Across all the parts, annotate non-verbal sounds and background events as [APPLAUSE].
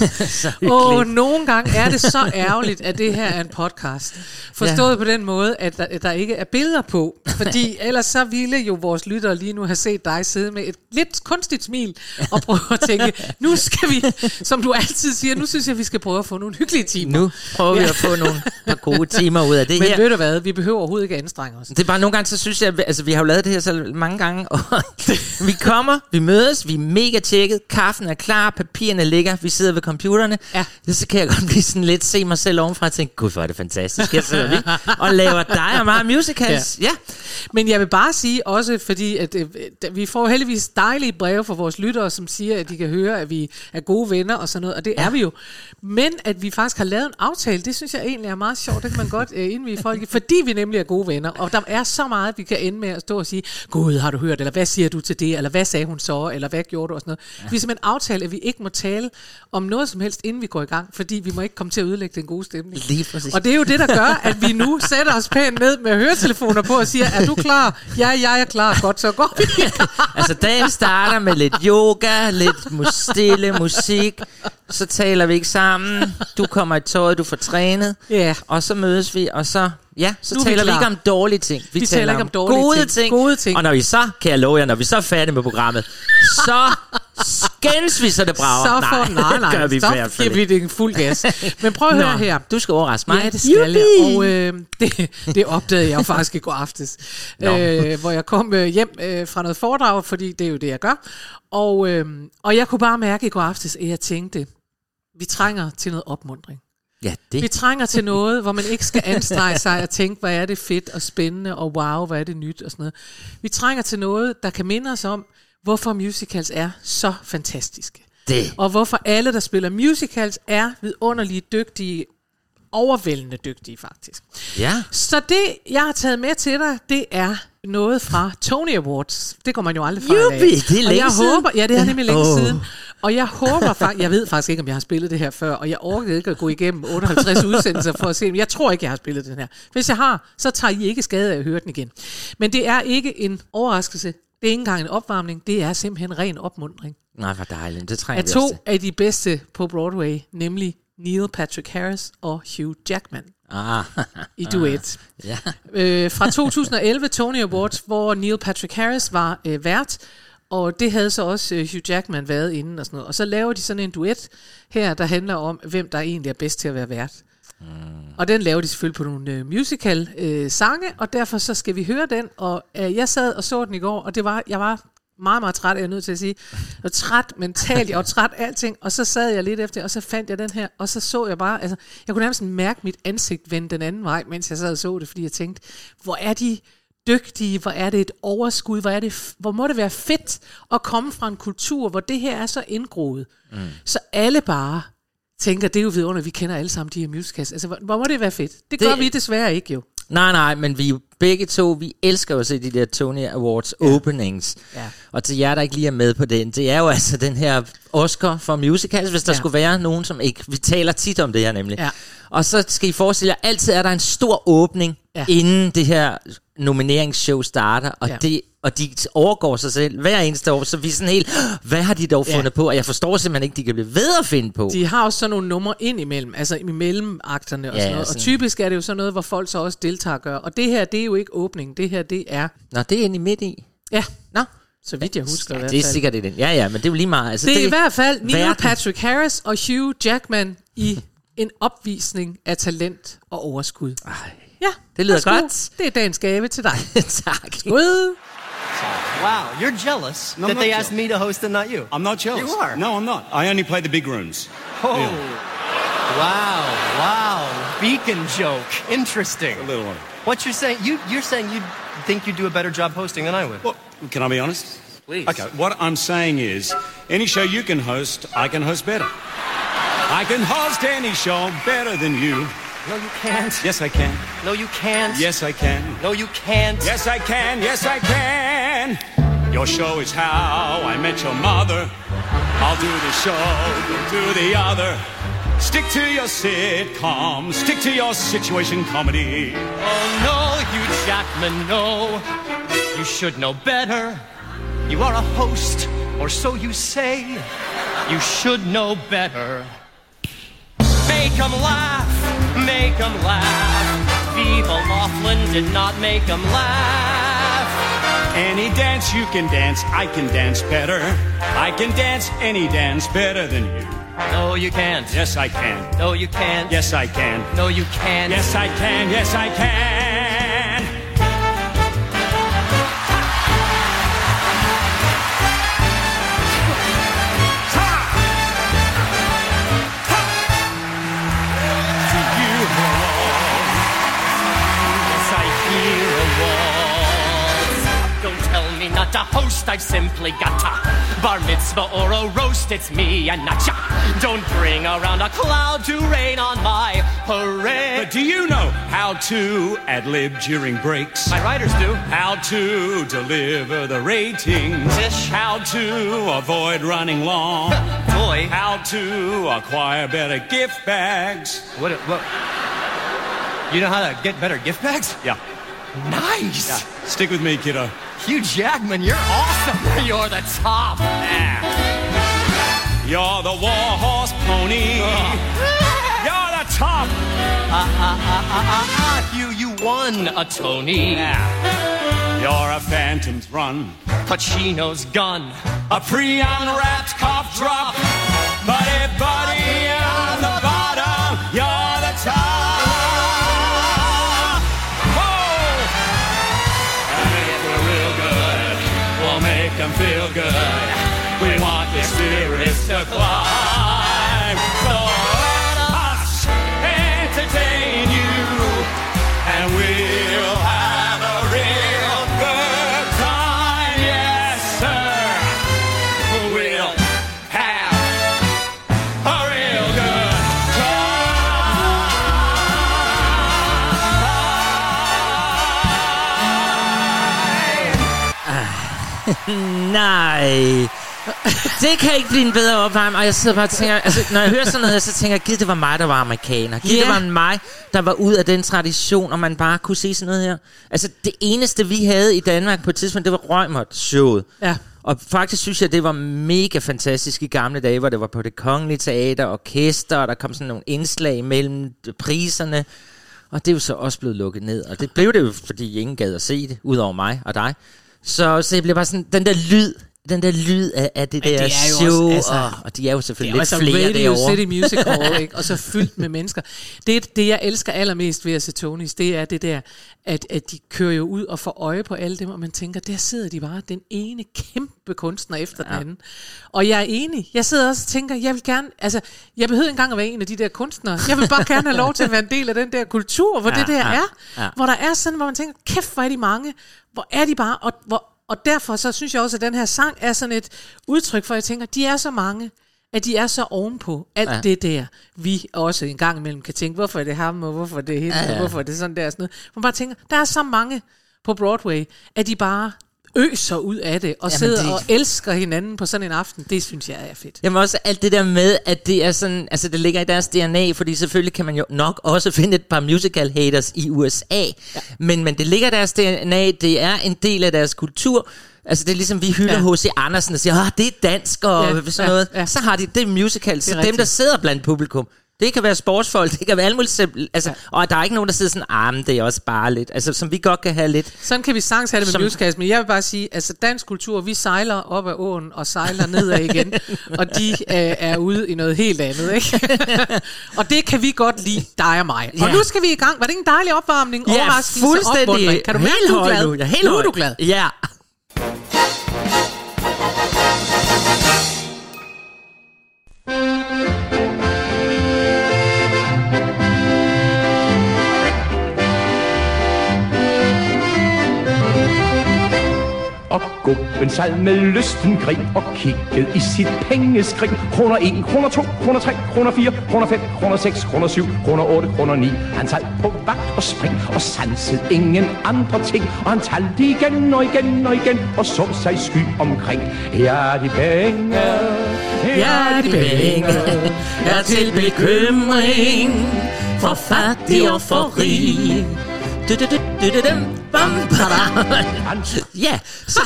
[LAUGHS] Åh, oh, nogle gange er det så [LAUGHS] ærgerligt, at det her er en podcast. Forstået ja. på den måde, at der, at der ikke er billeder på. Fordi [LAUGHS] ellers så ville jo vores lyttere lige nu have set dig sidde med et lidt kunstigt smil og prøve at tænke, nu skal vi, som du altid siger, nu synes jeg, vi skal prøve at få nogle hyggelige timer. Nu prøver vi at få nogle par gode timer ud af det Men her. ved du hvad, vi behøver overhovedet ikke anstrenge os. Det er bare nogle gange, så synes jeg, altså vi har jo lavet det her så mange gange, og vi kommer, vi mødes, vi er mega tjekket, kaffen er klar, papirerne ligger, vi sidder ved computerne. Ja. Så kan jeg godt blive sådan lidt, se mig selv ovenfra og tænke, gud hvor er det fantastisk, her sidder vi og laver dig og mig musicals. Ja. ja. Men jeg vil bare sige også, fordi at, øh, da- vi får heldigvis dejlige breve fra vores lyttere, som siger, at de kan høre, at vi er gode venner og sådan noget, og det ja. er vi jo. Men at vi faktisk har lavet en aftale, det synes jeg egentlig er meget sjovt, det kan man godt uh, indvige folk i, fordi vi nemlig er gode venner, og der er så meget, vi kan ende med at stå og sige, Gud, har du hørt, eller hvad siger du til det, eller hvad sagde hun så, eller hvad gjorde du, og sådan noget. Ja. Vi har simpelthen aftalt, at vi ikke må tale om noget som helst, inden vi går i gang, fordi vi må ikke komme til at ødelægge den gode stemning. Lige præcis. Og det er jo det, der gør, at vi nu sætter os pænt ned med høretelefoner på og siger, er du klar? Ja, jeg er klar. Godt, så går vi. [LAUGHS] Altså dagen starter med lidt yoga, lidt stille musik, så taler vi ikke sammen, du kommer i tøjet, du får trænet, Ja. og så mødes vi, og så, ja, så Nu er vi taler vi klar. ikke om dårlige ting. Vi taler ikke om dårlige gode ting. ting. Gode ting. Og når vi så, kan jeg love jer, når vi så er færdige med programmet, så skændes vi, så det brager. Så får, nej, nej, gør vi så hvert fald giver vi det en fuld gas. Men prøv at høre her. du skal overraske mig. Ja, det skal jeg. Juppie! Og øh, det, det opdagede jeg jo faktisk i går aftes, Nå. øh, hvor jeg kom øh, hjem øh, fra noget foredrag, fordi det er jo det, jeg gør. Og, øh, og jeg kunne bare mærke i går aftes, at jeg tænkte, vi trænger til noget opmundring. Ja, Vi det. trænger til noget, hvor man ikke skal anstrenge sig og tænke, hvad er det fedt og spændende, og wow, hvad er det nyt og sådan noget. Vi trænger til noget, der kan minde os om, hvorfor musicals er så fantastiske. det. Og hvorfor alle, der spiller musicals, er vidunderligt dygtige, overvældende dygtige faktisk. Ja. Så det, jeg har taget med til dig, det er noget fra Tony Awards. Det går man jo aldrig fra Juppie, det er og længe jeg siden. håber, ja, det er nemlig længe oh. siden. Og jeg håber faktisk, jeg ved faktisk ikke, om jeg har spillet det her før, og jeg orkede ikke at gå igennem 58 udsendelser for at se, men jeg tror ikke, jeg har spillet den her. Hvis jeg har, så tager I ikke skade af at høre den igen. Men det er ikke en overraskelse. Det er ikke engang en opvarmning. Det er simpelthen ren opmundring Nej, hvor dejligt. Det trænger af vi to af de bedste på Broadway, nemlig Neil Patrick Harris og Hugh Jackman Ah, i duet. [LAUGHS] ja. øh, fra 2011 Tony Awards, hvor Neil Patrick Harris var øh, vært, og det havde så også øh, Hugh Jackman været inden og sådan noget. Og så laver de sådan en duet her, der handler om, hvem der egentlig er bedst til at være vært. Mm. Og den laver de selvfølgelig på nogle øh, musical øh, sange, og derfor så skal vi høre den. Og øh, jeg sad og så den i går, og det var, jeg var meget, meget træt, er jeg nødt til at sige. Jeg var træt mentalt, jeg var træt af alting, og så sad jeg lidt efter, og så fandt jeg den her, og så så jeg bare, altså, jeg kunne nærmest mærke mit ansigt vende den anden vej, mens jeg sad og så det, fordi jeg tænkte, hvor er de dygtige, hvor er det et overskud, hvor, er det, hvor må det være fedt at komme fra en kultur, hvor det her er så indgroet. Mm. Så alle bare tænker, det er jo vidunderligt, vi kender alle sammen de her musicals. Altså, hvor, hvor må det være fedt? Det, det gør vi desværre ikke jo. Nej, nej, men vi begge to, vi elsker jo at se de der Tony Awards ja. openings. Ja. Og til jer, der ikke lige er med på den, det er jo altså den her Oscar for musicals, hvis der Ja. skulle være nogen, som ikke... Vi taler tit om det her nemlig. Ja. Og så skal I forestille jer, altid er der en stor åbning, ja. inden det her nomineringsshow starter, og, Ja. ja. det, og de overgår sig selv hver eneste år, så vi er sådan helt, hvad har de dog Ja. fundet på? Og jeg forstår simpelthen ikke, de kan blive ved at finde på. De har også sådan nogle numre ind imellem, altså imellem akterne og Ja, sådan noget. Og sådan- typisk er det jo sådan noget, hvor folk så også deltager og gør. Og det her, det er jo ikke åbning. Det her, det er... Nå, det er inde i midt i. Ja, Nå, så vidt jeg husker i ja, hvert det er fald. sikkert i den. Ja, ja, men det er jo lige meget. Altså, Det er i hvert fald Neil verden. Patrick Harris og Hugh Jackman i en opvisning af talent og overskud. Ej, Ja, Det lyder værsgo. godt. Det er dagens gave til dig. [LAUGHS] tak. Skud. Wow, you're jealous No, that not they asked me to host and not you. I'm not jealous. You are. No, I'm not. I only play the big rooms. Oh. Wow, wow. Beacon joke. Interesting. A little one. What you're saying, you, you're saying you think you do a better job hosting than I would. Well, can I be honest? Please. Okay, what I'm saying is, any show you can host, I can host better. I can host any show better than you. No, you can't. Yes, I can. No, you can't. Yes, I can. No, you can't. Yes, I can. Yes, I can. Your show is how I met your mother. I'll do the show, you'll do the other. Stick to your sitcom. Stick to your situation comedy. Oh no, you Jackman, no. You should know better. You are a host, or so you say. You should know better. Make 'em laugh, make 'em laugh. Viva Laughlin did not make 'em laugh. Any dance you can dance, I can dance better. I can dance any dance better than you. No, you can't. Yes, I can. No, you can't. Yes, I can. No, you can't. Yes, I can. Yes, I can. Not a host, I've simply got to. Bar mitzvah or a roast, it's me and not ya. Don't bring around a cloud to rain on my parade. But do you know how to ad lib during breaks? my writers do. How to deliver the ratings? Ish. How to avoid running long? [LAUGHS] Boy, How to acquire better gift bags? what, what? You know how to get better gift bags? Yeah. Nice! Stick with me, kiddo. Hugh Jackman, you're awesome! [LAUGHS] You're the top! You're the warhorse pony. [LAUGHS] You're the top. Ah, Hugh, you won a Tony. You're a phantom's run. Pacino's gun. A pre-unwrapped cough drop. Buddy, buddy, Nej. Det kan ikke blive en bedre opvarmning. Og jeg sidder bare og tænker, altså, når jeg hører sådan noget så tænker jeg, giv det var mig, der var amerikaner. Giv Ja. det var mig, der var ud af den tradition, og man bare kunne se sådan noget her. Altså, det eneste, vi havde i Danmark på et tidspunkt, det var Rømert-showet. Ja. Og faktisk synes jeg, det var mega fantastisk i gamle dage, hvor det var på det kongelige teater, orkester, og der kom sådan nogle indslag mellem priserne. Og det er jo så også blevet lukket ned. Og det blev det jo, fordi ingen gad at se det, udover mig og dig. Så, så jeg bliver bare sådan, den der lyd, den der lyd af, af det Men der det er jo show, også, altså- og, og de er jo Det selvfølgelig er lidt flere Radio derovre. City [LAUGHS] Music Hall, ikke? og så fyldt med mennesker. Det, det, jeg elsker allermest ved at se Tonys, det er det der, at, at de kører jo ud og får øje på alle dem, og man tænker, der sidder de bare, den ene kæmpe kunstner efter ja. den anden. Og jeg er enig. Jeg sidder også og tænker, jeg vil gerne, altså, jeg behøver engang at være en af de der kunstnere. Jeg vil bare gerne have lov til at være en del af den der kultur, hvor Ja, det der ja, er. ja. Hvor der er sådan, hvor man tænker, kæft, hvor er de mange. Hvor er de bare, og hvor, og derfor så synes jeg også, at den her sang er sådan et udtryk for, at jeg tænker, de er så mange, at de er så ovenpå alt Ja. det der, vi også en gang imellem kan tænke, hvorfor er det ham, og hvorfor er det hende, ja. ja. og hvorfor er det sådan der og sådan noget. Man bare tænker, der er så mange på Broadway, at de bare øser ud af det, og Jamen, sidder det- og elsker hinanden på sådan en aften. Det synes jeg er fedt. Jamen også alt det der med, at det er sådan, altså det ligger i deres DNA, fordi selvfølgelig kan man jo nok også [LAUGHS] finde et par musical haters i USA, ja. men, men det ligger i deres DNA, det er en del af deres kultur, Altså det er ligesom, vi hylder Ja. H.C. Andersen og siger, ah, det er dansk og Ja, sådan ja, noget. ja. Så har de det musical, så dem, rigtigt. der sidder blandt publikum, det kan være sportsfolk, det kan være alt muligt simpelt. Altså, ja. Og der er ikke nogen, der sidder sådan, ah, men det er også bare lidt. Altså, som vi godt kan have lidt. Sådan kan vi sagtens have det med Som- musicals, men jeg vil bare sige, altså dansk kultur, vi sejler op ad åen og sejler nedad igen, [LAUGHS] og de øh, er ude i noget helt andet, ikke? [LAUGHS] og det kan vi godt lide, dig og mig. Og Ja. nu skal vi i gang. Var det ikke en dejlig opvarmning? Overraskelse, opmuntring? Kan du mærke, du er glad? Nu. Er du glad. Ja. Typen sad med lysten grin og kiggede i sit pengeskrin. Kroner 1, kroner 2, kroner 3, kroner 4, kroner 5, kroner 6, kroner 7, kroner 8, kroner 9. Han sad på vagt og spring og sansede ingen andre ting. Og han talte igen og igen og igen og så sig sky omkring. Her er de penge, her er de penge, er til bekymring for fattig og for rig. Du, du, du, bam. Ja, så,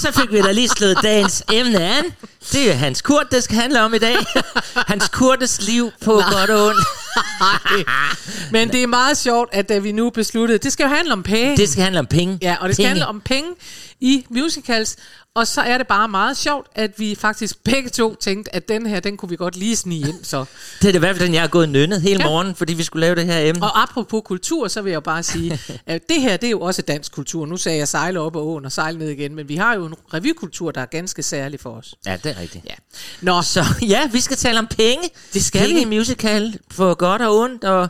så fik vi da lige slået dagens emne an. Det er Hans Kurt, det skal handle om i dag. Hans Kurtes liv på godt og ondt. Men det er meget sjovt, at da vi nu besluttede, det skal jo handle om penge. Det skal handle om penge. Ja, og det skal penge. handle om penge i musicals. Og så er det bare meget sjovt, at vi faktisk begge to tænkte, at den her, den kunne vi godt lige snige ind. Så. Det er det i hvert fald den, jeg har gået nynnet hele Ja. morgen, fordi vi skulle lave det her emne. Og apropos kultur, så vil jeg jo bare sige, at det her, det er jo også dansk kultur. Nu sagde jeg sejle op ad åen og sejle ned igen, men vi har jo en revykultur, der er ganske særlig for os. Ja, det er rigtigt. Ja. Nå, Så ja, vi skal tale om penge. Det skal penge vi. i musical for godt og ondt. Og,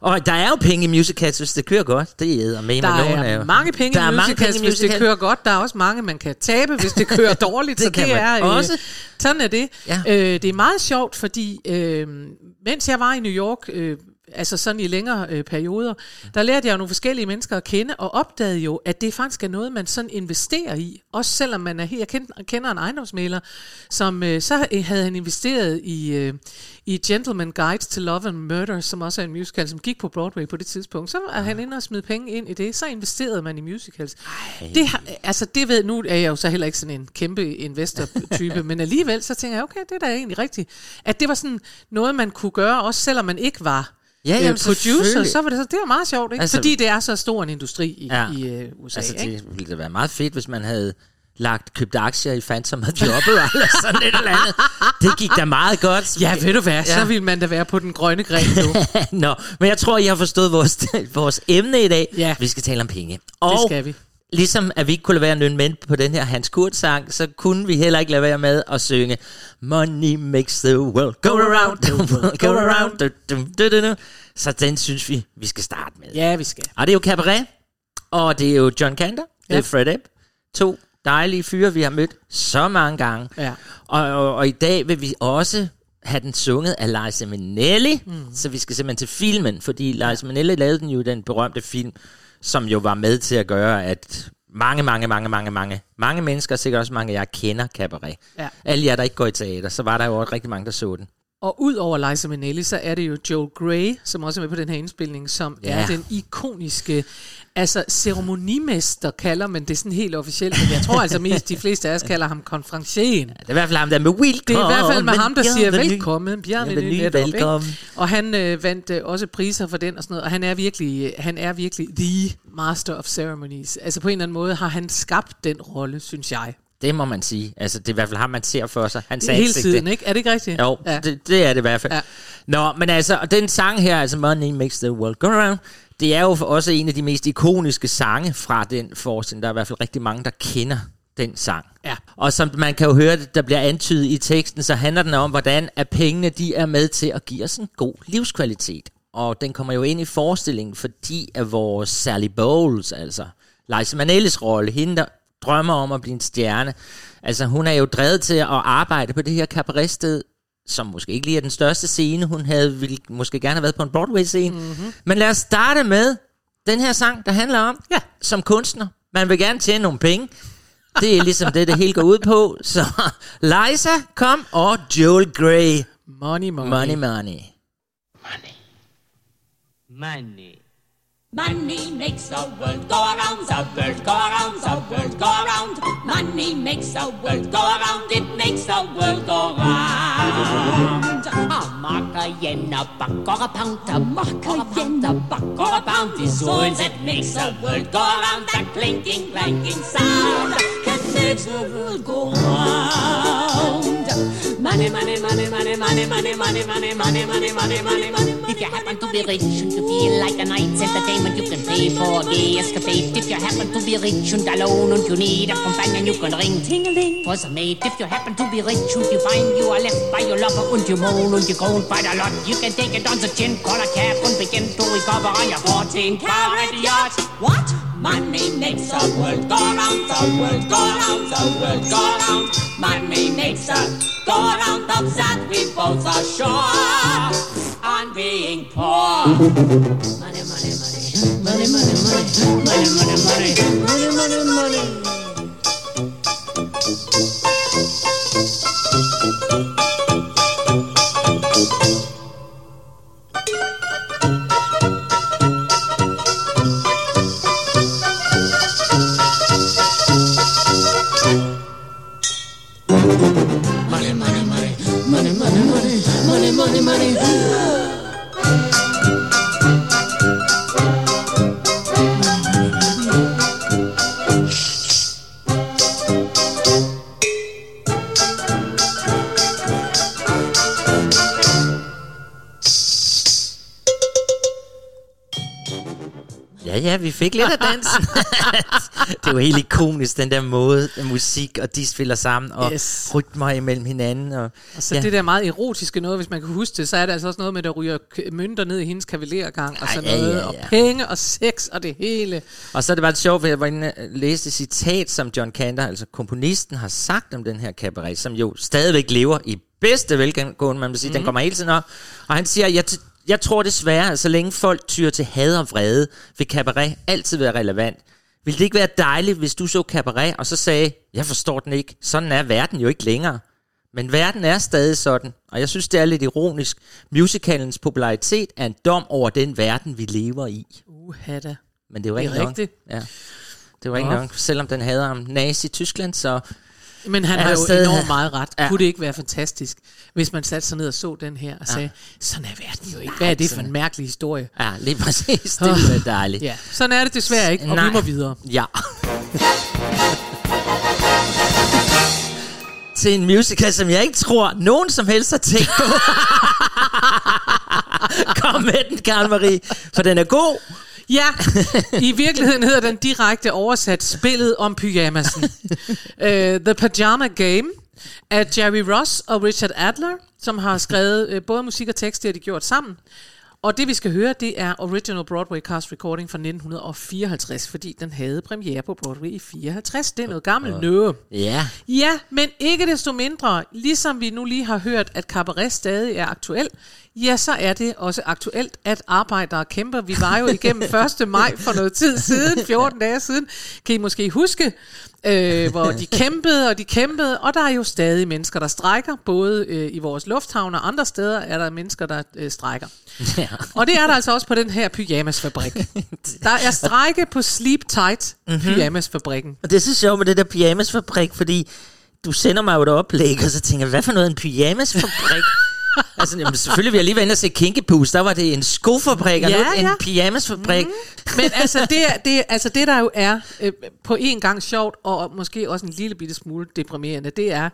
og der er jo penge i musicals, hvis det kører godt. Det er med der er jo. mange penge der i er mange musicals, penge i hvis det kører godt. Der er også mange, man kan tabe, hvis det kører [LAUGHS] dårligt. Det så kan det man er, også. Øh, sådan er det. Ja. Øh, det er meget sjovt, fordi øh, mens jeg var i New York, øh, altså sådan i længere øh, perioder, der lærte jeg jo nogle forskellige mennesker at kende, og opdagede jo, at det faktisk er noget, man sådan investerer i. Også selvom man er helt... Jeg kender, kender en ejendomsmaler, som øh, så havde han investeret i, øh, i Gentleman Guides to Love and Murder, som også er en musical, som gik på Broadway på det tidspunkt. Så er han inde og smide penge ind i det. Så investerede man i musicals. Det, har, altså det ved, nu er jeg jo så heller ikke sådan en kæmpe investor-type, [LAUGHS] men alligevel så tænker jeg, okay, det er da egentlig rigtigt. At det var sådan noget, man kunne gøre, også selvom man ikke var Ja, øh, jamen, producer, selvfølgelig. så var det, så, det var meget sjovt, ikke? Altså- fordi det er så stor en industri i, Ja. i øh, USA. Altså, ikke? det ville da være meget fedt, hvis man havde lagt købt aktier i Phantom og jobbet, [LAUGHS] eller sådan et eller andet. Det gik da meget godt. Ja, ved du hvad, ja. så Ja. vil man da være på den grønne gren nu. [LAUGHS] Nå, men jeg tror, I har forstået vores, vores emne i dag. Ja. Vi skal tale om penge. Og det skal vi. Ligesom at vi ikke kunne lade være at nynne med på den her Hans Kurt-sang, så kunne vi heller ikke lade være med at synge Money makes the world go around, the world go around. Du, du, du, du, du. Så den synes vi, vi skal starte med. Ja, vi skal. Og det er jo Cabaret, og det er jo John det Ja. er Fred Ebb. To dejlige fyre, vi har mødt så mange gange. Ja. Og, og, og i dag vil vi også have den sunget af Liza Minnelli, mm. så vi skal simpelthen til filmen, fordi Liza Minnelli lavede den jo den berømte film, som jo var med til at gøre, at mange, mange, mange, mange, mange, mange mennesker, sikkert også mange af jer, kender Cabaret. Ja. Alle jer, der ikke går i teater, så var der jo også rigtig mange, der så den. Og ud over Liza Minnelli, så er det jo Joel Grey, som også er med på den her indspilning, som Ja. ja. er den ikoniske, altså ceremonimester kalder man det sådan helt officielt, men jeg tror altså mest, de fleste af os kalder ham konferencieren. Det er i hvert fald ham der med Wilco. Det er i hvert fald med ham, der siger velkommen, Bjarne netop, ikke? velkommen. Og han øh, vandt øh, også priser for den og sådan noget, og han er virkelig, øh, han er virkelig the master of ceremonies. Altså på en eller anden måde har han skabt den rolle, synes jeg. Det må man sige. Altså, det er i hvert fald ham, man ser for sig. Han Hele tiden, ikke? Er det ikke rigtigt? Jo, ja. Det, det er det i hvert fald. Ja. Nå, men altså, og den sang her, altså Money Makes the World Go Around, det er jo også en af de mest ikoniske sange fra den forestilling. Der er i hvert fald rigtig mange, der kender den sang. Ja. Og som man kan jo høre, der bliver antydet i teksten, så handler den om, hvordan at pengene de er med til at give os en god livskvalitet. Og den kommer jo ind i forestillingen, fordi at vores Sally Bowles, altså Liza Minnellis rolle, hende der drømmer om at blive en stjerne, altså hun er jo drevet til at arbejde på det her cabaretsted, som måske ikke lige er den største scene. Hun havde ville måske gerne have været på en Broadway-scene. Mm-hmm. Men lad os starte med den her sang, der handler om, Ja. som kunstner, man vil gerne tjene nogle penge. Det er ligesom det, det hele går ud på. Så Liza, kom, og Joel Grey. Money, money. Money, money. Money. Money makes the world go around, the world go around, the world go around. Money makes the world go around, it makes the world go round. A mark, a yen, a buck, or a pound, a mark, a yen, a buck, or a pound is all that makes the world go around. That clinking, clanking sound that makes the world go round. Money, money, money, money, money, money, money, money, money, money, money, money, money. If you happen to be rich and you feel like a night's entertainment, you can pay for a gay escapade. If you happen to be rich and alone and you need a companion, you can ring ting-a-ling for some mate. If you happen to be rich and you find you are left by your lover and you moan and you groan quite a lot, you can take it on the chin, call a cab and begin to recover on your 14 carat yacht. What? Money makes the world go round, the world go round, the world go round. Money makes the go round, of that we both are sure on being poor. [LAUGHS] Money, money, money, money, money, money, money, money, money, money, money, money. money, money. Ja, vi fik lidt af dansen. [LAUGHS] det var helt ikonisk, den der måde, musik, og de spiller sammen, og Yes. rytmer imellem hinanden. Og, Og så ja. det der meget erotiske noget, hvis man kan huske det, så er det altså også noget med, der ryger mønter ned i hendes kavalergang, og sådan ja, noget, ja, og ja. penge og sex og det hele. Og så er det bare sjovt, for jeg var inde og læste et citat, som John Cantor, altså komponisten, har sagt om den her cabaret, som jo stadigvæk lever i bedste velgående, man vil sige. Mm. Den kommer hele tiden op. Og han siger, jeg, jeg tror desværre, at så længe folk tyr til had og vrede, vil cabaret altid være relevant. Vil det ikke være dejligt, hvis du så cabaret, og så sagde, jeg forstår den ikke. Sådan er verden jo ikke længere. Men verden er stadig sådan, og jeg synes, det er lidt ironisk. Musicalens popularitet er en dom over den verden, vi lever i. Uha da. Men det var Det ikke er nok. rigtigt. Ja. Det var ikke nok, selvom den havde om Nazi-Tyskland, så Men han Er har jo stadig- enormt meget ret. Ja. Ja. Kunne det ikke være fantastisk, hvis man satte sig ned og så den her og sagde, sådan er verden jo ikke. Hvad er det for en mærkelig historie? ja, lige præcis, det være dejligt. Ja, sådan er det desværre ikke, og Nej. vi må videre. Ja. Til en musical, som jeg ikke tror, nogen som helst har tænkt på. [LAUGHS] Kom med den, Karen Marie, for den er god. Ja, i virkeligheden hedder den direkte oversat spillet om pyjamasen. uh, [LAUGHS] The Pajama Game af Jerry Ross og Richard Adler, som har skrevet uh, både musik og tekst, det har de gjort sammen. Og det vi skal høre, det er Original Broadway Cast Recording fra 1954, fordi den havde premiere på Broadway i 54. Det er noget gammelt noget. Ja, Ja, men ikke desto mindre, ligesom vi nu lige har hørt, at cabaret stadig er aktuel, ja, så er det også aktuelt, at arbejdere kæmper. Vi var jo igennem [LAUGHS] 1. maj for noget tid siden, 14 dage siden, kan I måske huske, øh, hvor de kæmpede og de kæmpede, og der er jo stadig mennesker, der strækker, både øh, i vores lufthavn og andre steder er der mennesker, der øh, strækker. ja. Og det er der altså også på den her pyjamasfabrik. Der er strække på Sleep Tight pyjamasfabrikken. Og det er så sjovt med det der pyjamasfabrik, fordi du sender mig jo et oplæg, og så tænker jeg, hvad for noget en pyjamasfabrik? Altså, jamen, selvfølgelig vil jeg lige være inde og se Kinkepus. Der var det en skofabrik, og Ja, nu ja. en pyjamasfabrik. Men altså det, det, altså det der jo er øh, på en gang sjovt, og måske også en lille bitte smule deprimerende, det er,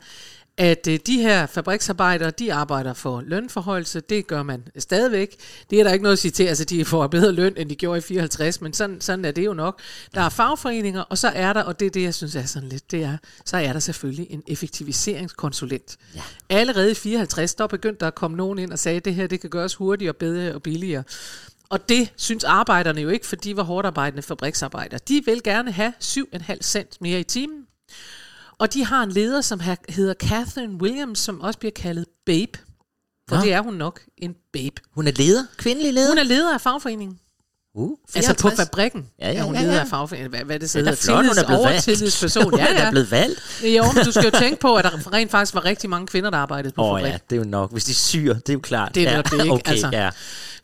at øh, de her fabriksarbejdere, de arbejder for lønforhøjelse. Det gør man stadigvæk. Det er der ikke noget at sige til. Altså, de får bedre løn, end de gjorde i 54, men sådan, sådan er det jo nok. Der er fagforeninger, og så er der, og det er det, jeg synes er sådan lidt, det er, så er der selvfølgelig en effektiviseringskonsulent. Ja. Allerede i 54, der begyndte der at komme nogen ind og sagde, at det her det kan gøres hurtigere, bedre og billigere. Og det synes arbejderne jo ikke, for de var hårdt arbejdende fabriksarbejdere. De vil gerne have 7,5 cent mere i timen. Og de har en leder, som hedder Catherine Williams, som også bliver kaldet Babe. For Nå. det er hun nok, en babe. Hun er leder, kvindelig leder. Hun er leder af fagforeningen. uh, Altså på 54. fabrikken Ja, ja, er hun ja, leder ja. af fagforeningen. Hvad, hvad er det så Det er hedder? flot, hun er blevet valgt. overtillidsperson. [LAUGHS] Hun Ja, er ja. blevet valgt. Jo, men du skal jo [LAUGHS] tænke på, at der rent faktisk var rigtig mange kvinder, der arbejdede på Åh oh, fabrikken. ja, det er jo nok. Hvis de syr, det er jo klart. Det er ja. det, ikke? Okay, Altså. ja,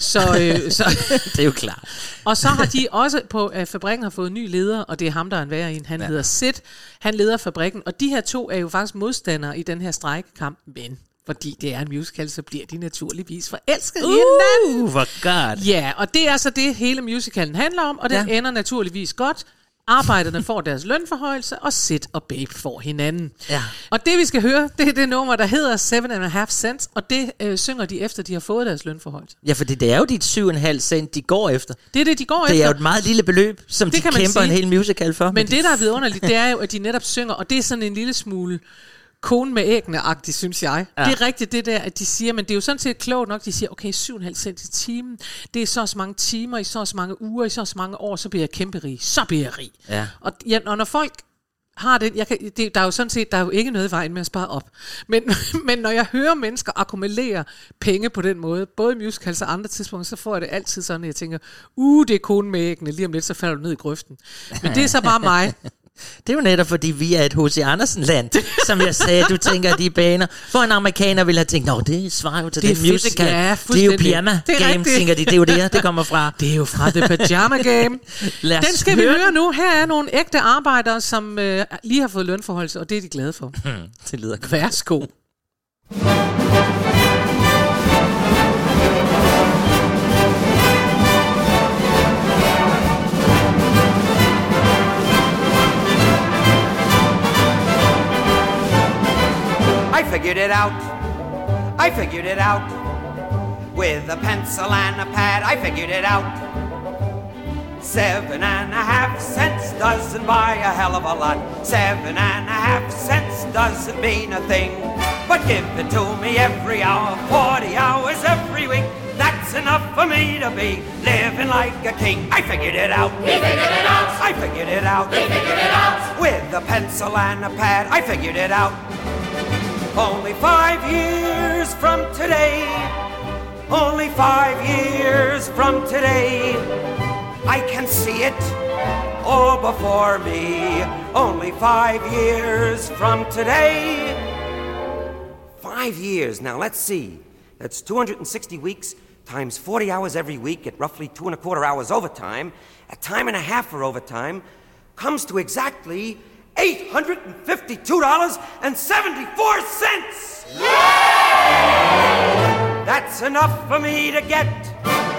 Så, øh, så, [LAUGHS] det er jo klart. Og så har de også på uh, fabrikken har fået ny leder, og det er ham, der er en værre en. Han ja. hedder Sid. Han leder fabrikken, og de her to er jo faktisk modstandere i den her strejkekamp, men fordi det er en musical, så bliver de naturligvis forelsket uh. i hinanden. Uh, hvor godt. Ja, og det er så det, hele musicalen handler om, og den. Ja. ender naturligvis godt. Arbejderne får deres lønforhøjelse, og Sid og Babe får hinanden. Ja. Og det vi skal høre, det er det nummer, der hedder Seven and a Half Cents, og det øh, synger de efter, de har fået deres lønforhøjelse. Ja, for det, det er jo dit 7,5 cent, de går efter. Det er det, de går Det efter. er jo et meget lille beløb, som Det de kæmper sige. en hel musical for. Men det, der er vidunderligt, det er jo, at de netop synger, og det er sådan en lille smule konen med æggene-agtigt, synes jeg. Ja. Det er rigtigt det der, at de siger, men det er jo sådan set klogt nok, de siger, okay, 7,5 cent i timen, det er så så mange timer, i så så mange uger, i så så mange år, så bliver jeg kæmpe rig. Så bliver jeg rig. Ja. Og, ja, og når folk har det, jeg kan, det, der er jo sådan set, der er jo ikke noget i vejen med at spare op. Men, [LAUGHS] men når jeg hører mennesker akkumulere penge på den måde, både i musicals og andre tidspunkter, så får jeg det altid sådan, at jeg tænker, uh, det er konen med æggene, lige om lidt, så falder du ned i grøften. Men det er så bare mig. [LAUGHS] Det er jo netop, fordi vi er et H.C. Andersen-land, som jeg sagde, du tænker de baner. For en amerikaner ville have tænkt, nå, det svarer jo til Det fedt, musical. ja, det er jo pyjama Det er game, rigtigt. tænker de. Det er jo det, det kommer fra. Det er jo fra The Pajama Game. [LAUGHS] Den skal vi høre høre nu. Her er nogle ægte arbejdere, som øh, lige har fået lønforholdelse, og det er de glade for. Det lyder godt. Værsgo. Figured it out. I figured it out. With a pencil and a pad, I figured it out. Seven and a half cents doesn't buy a hell of a lot. Seven and a half cents doesn't mean a thing. But give it to me every hour, 40 hours every week. That's enough for me to be living like a king. I figured it out. He figured it out. I figured it out. He figured it out. With a pencil and a pad, I figured it out. Only five years from today. Only five years from today. I can see it all before me. Only five years from today. Five years. Now let's see. That's 260 weeks times 40 hours every week at roughly two and a quarter hours overtime. A time and a half for overtime comes to exactly $852.74. That's enough for me to get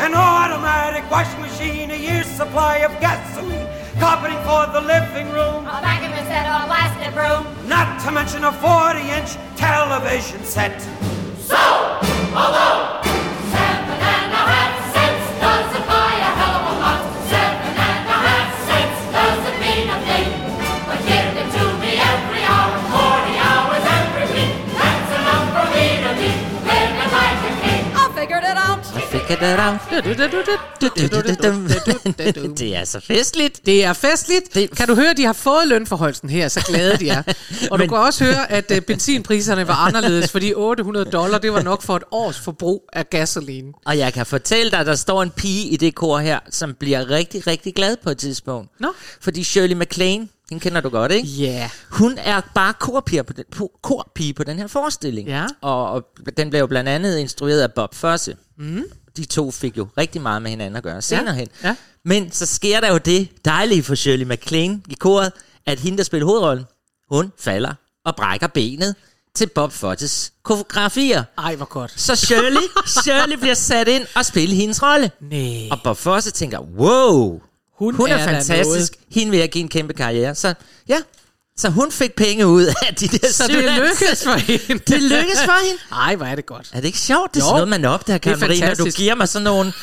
an automatic washing machine, a year's supply of gasoline, carpeting for the living room, A vacuum set, a plastic broom. not to mention a 40 inch television set. Seven Det er så festligt. Det er festligt. Det- Kan du høre, de har fået lønforholdelsen her, så glade de er. Og du kan også høre, at uh, benzinpriserne var anderledes, fordi 800 dollar, det var nok for et års forbrug af gasolin. Og jeg kan fortælle dig, at der står en pige i det kor her, som bliver rigtig, rigtig glad på et tidspunkt. Nå. Fordi Shirley MacLaine, hende kender du godt, ikke? Ja. Yeah. Hun er bare korpige på den, korpige på den her forestilling. Ja. Og, og den blev jo blandt andet instrueret af Bob Fosse. Mm. De to fik jo rigtig meget med hinanden at gøre senere hen. Ja. Men så sker der jo det dejlige for Shirley MacLaine i koret, at hende, der spiller hovedrollen, hun falder og brækker benet til Bob Fosses koreografier. Ej, hvor godt. Så Shirley, [LAUGHS] Shirley bliver sat ind og spiller hendes rolle. Nej. Og Bob Fosse tænker, wow, Hun hun er, er fantastisk. Hende vil jeg give en kæmpe karriere. Så ja, så hun fik penge ud af de der Så det lykkedes for [LAUGHS] hende. Det lykkedes for hende. Ej, hvor er det godt. Er det ikke sjovt? Det er Jo. sådan noget, man opdager, er Karen Marie, når du giver mig sådan nogle,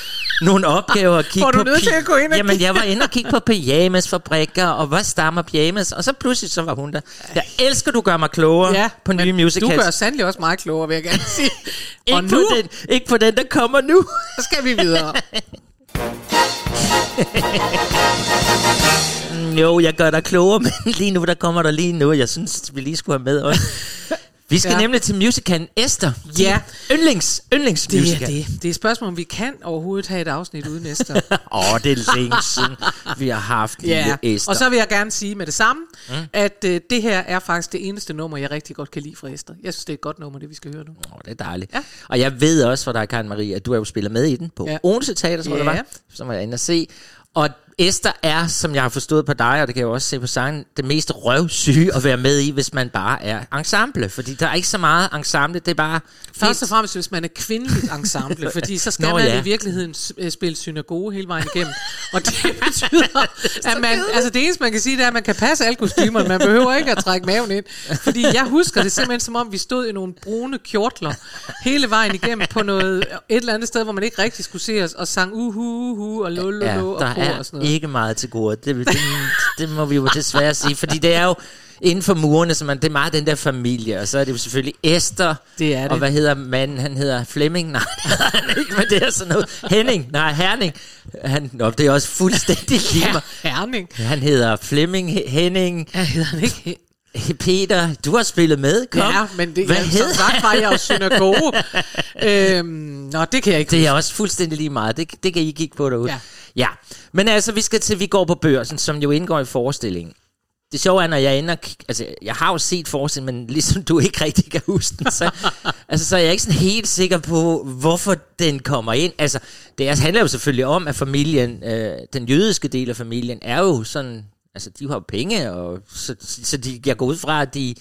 nogle opgaver at kigge Var du på. nødt til at gå ind og Jamen, jeg var inde og kigge på pyjamasfabrikker, og hvad stammer pyjamas? Og så pludselig, så var hun der. Jeg elsker, du gør mig klogere Ja, på nye musicals. Du gør sandelig også meget klogere, vil jeg gerne sige. [LAUGHS] ikke, og på nu den, ikke på den, der kommer nu. så skal vi videre. [LAUGHS] [LAUGHS] Jo, jeg gør dig klogere, [LAUGHS] men lige nu, der kommer der lige nu, jeg synes, vi lige skulle have med også. [LAUGHS] Vi skal Ja. nemlig til musicalen Esther. Ja. Yndlings, yndlings Det er det. Det er et spørgsmål, om vi kan overhovedet have et afsnit uden næste. [LAUGHS] Åh, oh, det er længe siden, vi har haft Ja, lille Esther. og så vil jeg gerne sige med det samme, mm. at øh, det her er faktisk det eneste nummer, jeg rigtig godt kan lide fra Esther. Jeg synes, det er et godt nummer, det vi skal høre nu. Åh, det er dejligt. Ja. Og jeg ved også for dig, Karen Marie, at du har jo spillet med i den på Ja. Odense Teater, jeg, Ja. det var, som var jeg inde og se. Og Esther er, som jeg har forstået på dig, og det kan jeg også se på sangen, det mest røvsyge at være med i, hvis man bare er ensemble. Fordi der er ikke så meget ensemble, det er bare... Først og fremmest, hvis man er kvindeligt ensemble, [LAUGHS] fordi så skal Nå, man ja. i virkeligheden øh, spille synagoge hele vejen igennem. Og det [LAUGHS] betyder, [LAUGHS] at man, altså det eneste, man kan sige, det er, at man kan passe alle kostymerne. Man behøver ikke at trække maven ind. Fordi jeg husker det simpelthen, som om vi stod i nogle brune kjortler hele vejen igennem på noget, et eller andet sted, hvor man ikke rigtig skulle se os, og sang uhu, uhu, og lo, Ja, og kor og sådan noget. Ikke meget til gode. Det, det, det må vi jo desværre sige, fordi det er jo inden for murene, så man, det er meget den der familie, og så er det jo selvfølgelig Esther, Det er det. og hvad hedder manden? Han hedder Flemming? Nej, han ikke, men det er sådan noget. Henning? Nej, Herning. Han, nå, det er også fuldstændig lige mig. Herning. Han hedder Flemming He- Henning Ja, hedder han ikke? Peter. Du har spillet med, kom. Ja, men det, Hvad ja, som sagt var jeg jo synagoge. [LAUGHS] øhm, nå, det kan jeg ikke Det er også fuldstændig lige meget. Det, det kan I kigge på derude. Ja. ja. Men altså, vi skal til Vi går på børsen, som jo indgår i forestillingen. Det sjove er, når jeg ender... Altså, jeg har jo set forestillingen, men ligesom du ikke rigtig kan huske den, så, [LAUGHS] altså, så er jeg ikke sådan helt sikker på, hvorfor den kommer ind. Altså, det handler jo selvfølgelig om, at familien, øh, den jødiske del af familien, er jo sådan... Altså, de har jo penge, og så, så de, jeg går ud fra, at de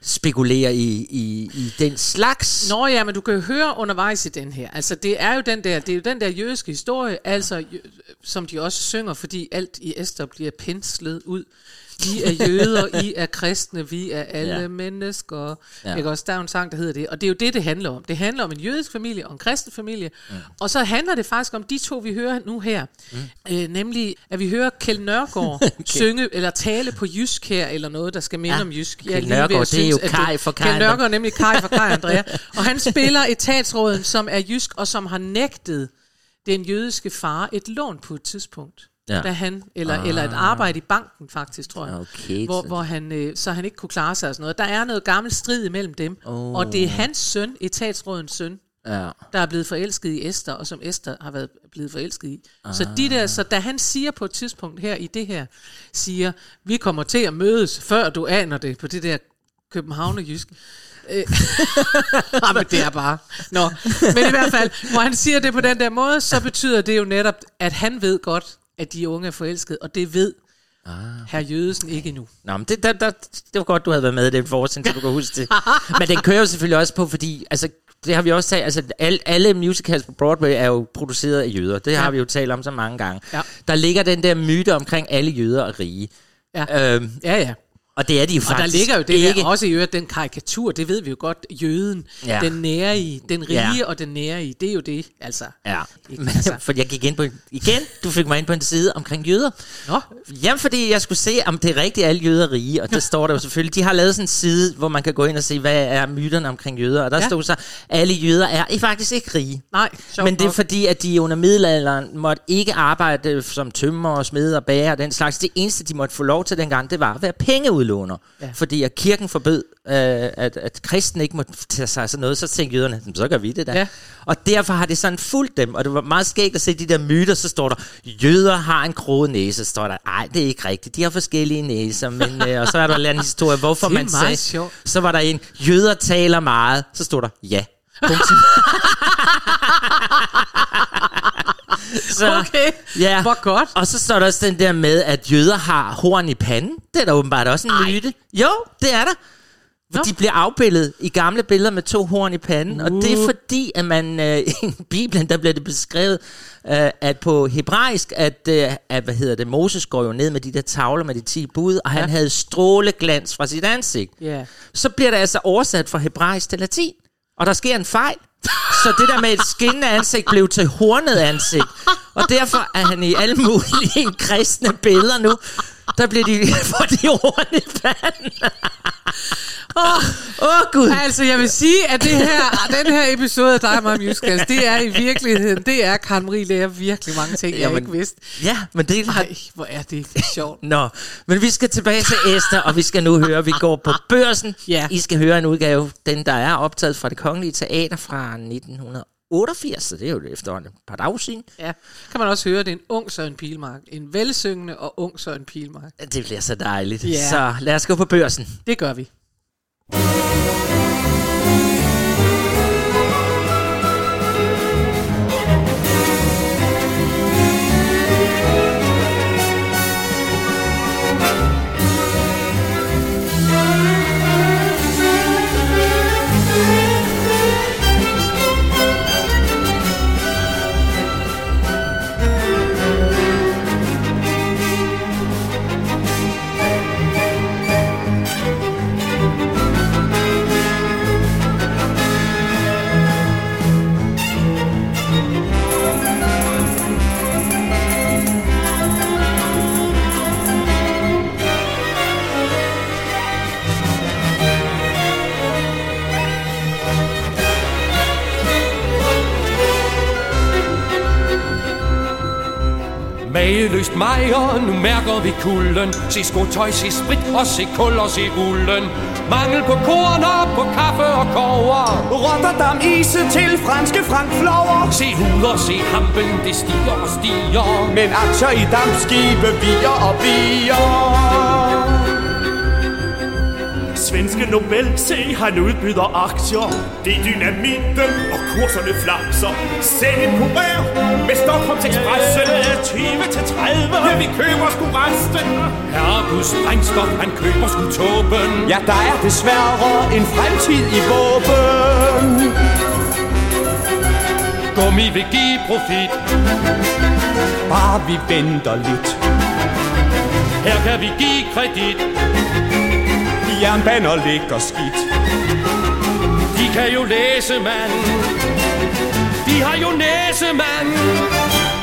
spekulerer i, i, i den slags. Nå ja, men du kan jo høre undervejs i den her. Altså det er jo den der, det er jo den der jødiske historie, altså jø- som de også synger, fordi alt i Esther bliver penslet ud. Vi er jøder, [LAUGHS] I er kristne, vi er alle Ja. mennesker. Ja. Ikke også, der er jo en sang, der hedder det. Og det er jo det, det handler om. Det handler om en jødisk familie og en kristen familie. Mm. Og så handler det faktisk om de to, vi hører nu her. Mm. Øh, nemlig, at vi hører Kjeld Nørgaard [LAUGHS] okay. synge eller tale på jysk her, eller noget, der skal minde Ja. om jysk. Kjeld ved at Nørgaard, det er jo Kaj for Kaj Kjeld. Nørgaard, nemlig Kai fra Kai Andrea. Og han spiller etatsråden, som er jysk, og som har nægtet den jødiske far et lån på et tidspunkt. Ja. Da han, eller, ah. eller et arbejde i banken faktisk, tror jeg. Okay, hvor, hvor han, øh, så han ikke kunne klare sig og sådan noget. Der er noget gammel strid imellem dem. Oh. Og det er hans søn, etatsrådens søn, Ja. der er blevet forelsket i Esther, og som Esther har været blevet forelsket i. Ah. Så, de der, så da han siger på et tidspunkt her i det her, siger, vi kommer til at mødes, før du aner det, på det der københavnerjysk. Øh, [LAUGHS] Jamen, det er bare... Nå, men i hvert fald, hvor han siger det på den der måde, så betyder det jo netop, at han ved godt, at de unge er forelsket, og det ved ah. herr Jødesen ikke endnu. Nå, men det, der, der, det var godt, du havde været med i den forestilling, så du kan huske det. [LAUGHS] men den kører jo selvfølgelig også på, fordi... Altså, det har vi også talt, altså alle, alle musicals på Broadway er jo produceret af jøder. Det ja. har vi jo talt om så mange gange. Ja. Der ligger den der myte omkring alle jøder er rige. Ja, Øhm, ja. ja. Og det er de jo Og der faktisk ligger jo det ikke. der, også i øvrigt den karikatur, det ved vi jo godt, jøden, Ja. den nære i, den rige Ja. og den nære i, det er jo det, altså. Ja, Ikke? [LAUGHS] Altså. for jeg gik ind på, igen, du fik mig ind på en side omkring jøder. Nå, Jamen, fordi jeg skulle se, om det er rigtigt, alle jøder er rige, og der står der jo selvfølgelig, de har lavet sådan en side, hvor man kan gå ind og se, hvad er myterne omkring jøder, og der ja. Stod så, alle jøder er i faktisk ikke rige. nej, Men det er nok. fordi, at de under middelalderen måtte ikke arbejde som tømmer og smede og bager og den slags. Det eneste, de måtte få lov til dengang, det var at være pengeudlåner. Ja. Ja. Fordi at kirken forbød, øh, at, at kristne ikke måtte tage sig sådan noget. Så tænkte jøderne, "Jamen, så gør vi det da. Ja. Og derfor har det sådan fulgt dem. Og det var meget skægt at se de der myter. Så står der, jøder har en kroget næse. Så står der, nej, det er ikke rigtigt. De har forskellige næser. Men, øh, og så er der en historie, hvorfor man sagde. sjovt. Så var der en, jøder taler meget. Så stod der, ja. [LAUGHS] [LAUGHS] Så, Okay, Ja. hvor godt. Og så står der også den der med, at jøder har horn i panden. Det er der åbenbart også en Ej. myte. Jo, det er der. Nå. De bliver afbildet i gamle billeder med to horn i panden, og det er Uh. fordi, at man øh, [LAUGHS] i Bibelen, der bliver det beskrevet, øh, at på hebraisk, at, øh, at, hvad hedder det, Moses går jo ned med de der tavler med de 10 bud, og han Ja. havde stråleglans fra sit ansigt. Ja. Så bliver det altså oversat fra hebraisk til latin, og der sker en fejl. Så det der med et skinnende ansigt blev til hornet ansigt. Og derfor er han i alle mulige kristne billeder nu. Der bliver de, får de horn i panden. Åh, Åh, oh, Gud. altså, jeg vil sige, at det her, den her episode af Dig og mig Musicals, det er i virkeligheden, det er, Karen Marie lærer virkelig mange ting, jeg Jamen, ikke vidste. Ja, men det er Ej, hvor er det sjovt. Nå, men vi skal tilbage til Esther, og vi skal nu høre, vi går på børsen. Ja. I skal høre en udgave, den der er optaget fra det kongelige teater fra 1988, så det er jo efterhånden et par dage siden. Ja, kan man også høre, det er en ung Søren Pilmark. En velsyngende og ung Søren Pilmark. Det bliver så dejligt. Ja. Så lad os gå på børsen. Det gør vi. Mageløst mejer, nu mærker vi kulden. Se skotøj, se sprit og se kul og se ulden. Mangel på korn og på kaffe og kover Rotterdam ise til franske frankflower Se huder, se hampen, det stiger og stiger. Men aktier i dampskibe, vier og vier Svenske Nobel, se han udbyder aktier. Det er dynamitten kurserne flakser. Send en kurér med Stockholms Expressen 20 til 30 Ja, vi køber sgu resten. Herregus brændstof, han køber sgu tåben. Ja, der er desværre en fremtid i våben. Gummi vil give profit. Bare vi venter lidt. Her kan vi give kredit. Jernbaner ligger skidt. De kan jo læse, mand de har jo næsemand.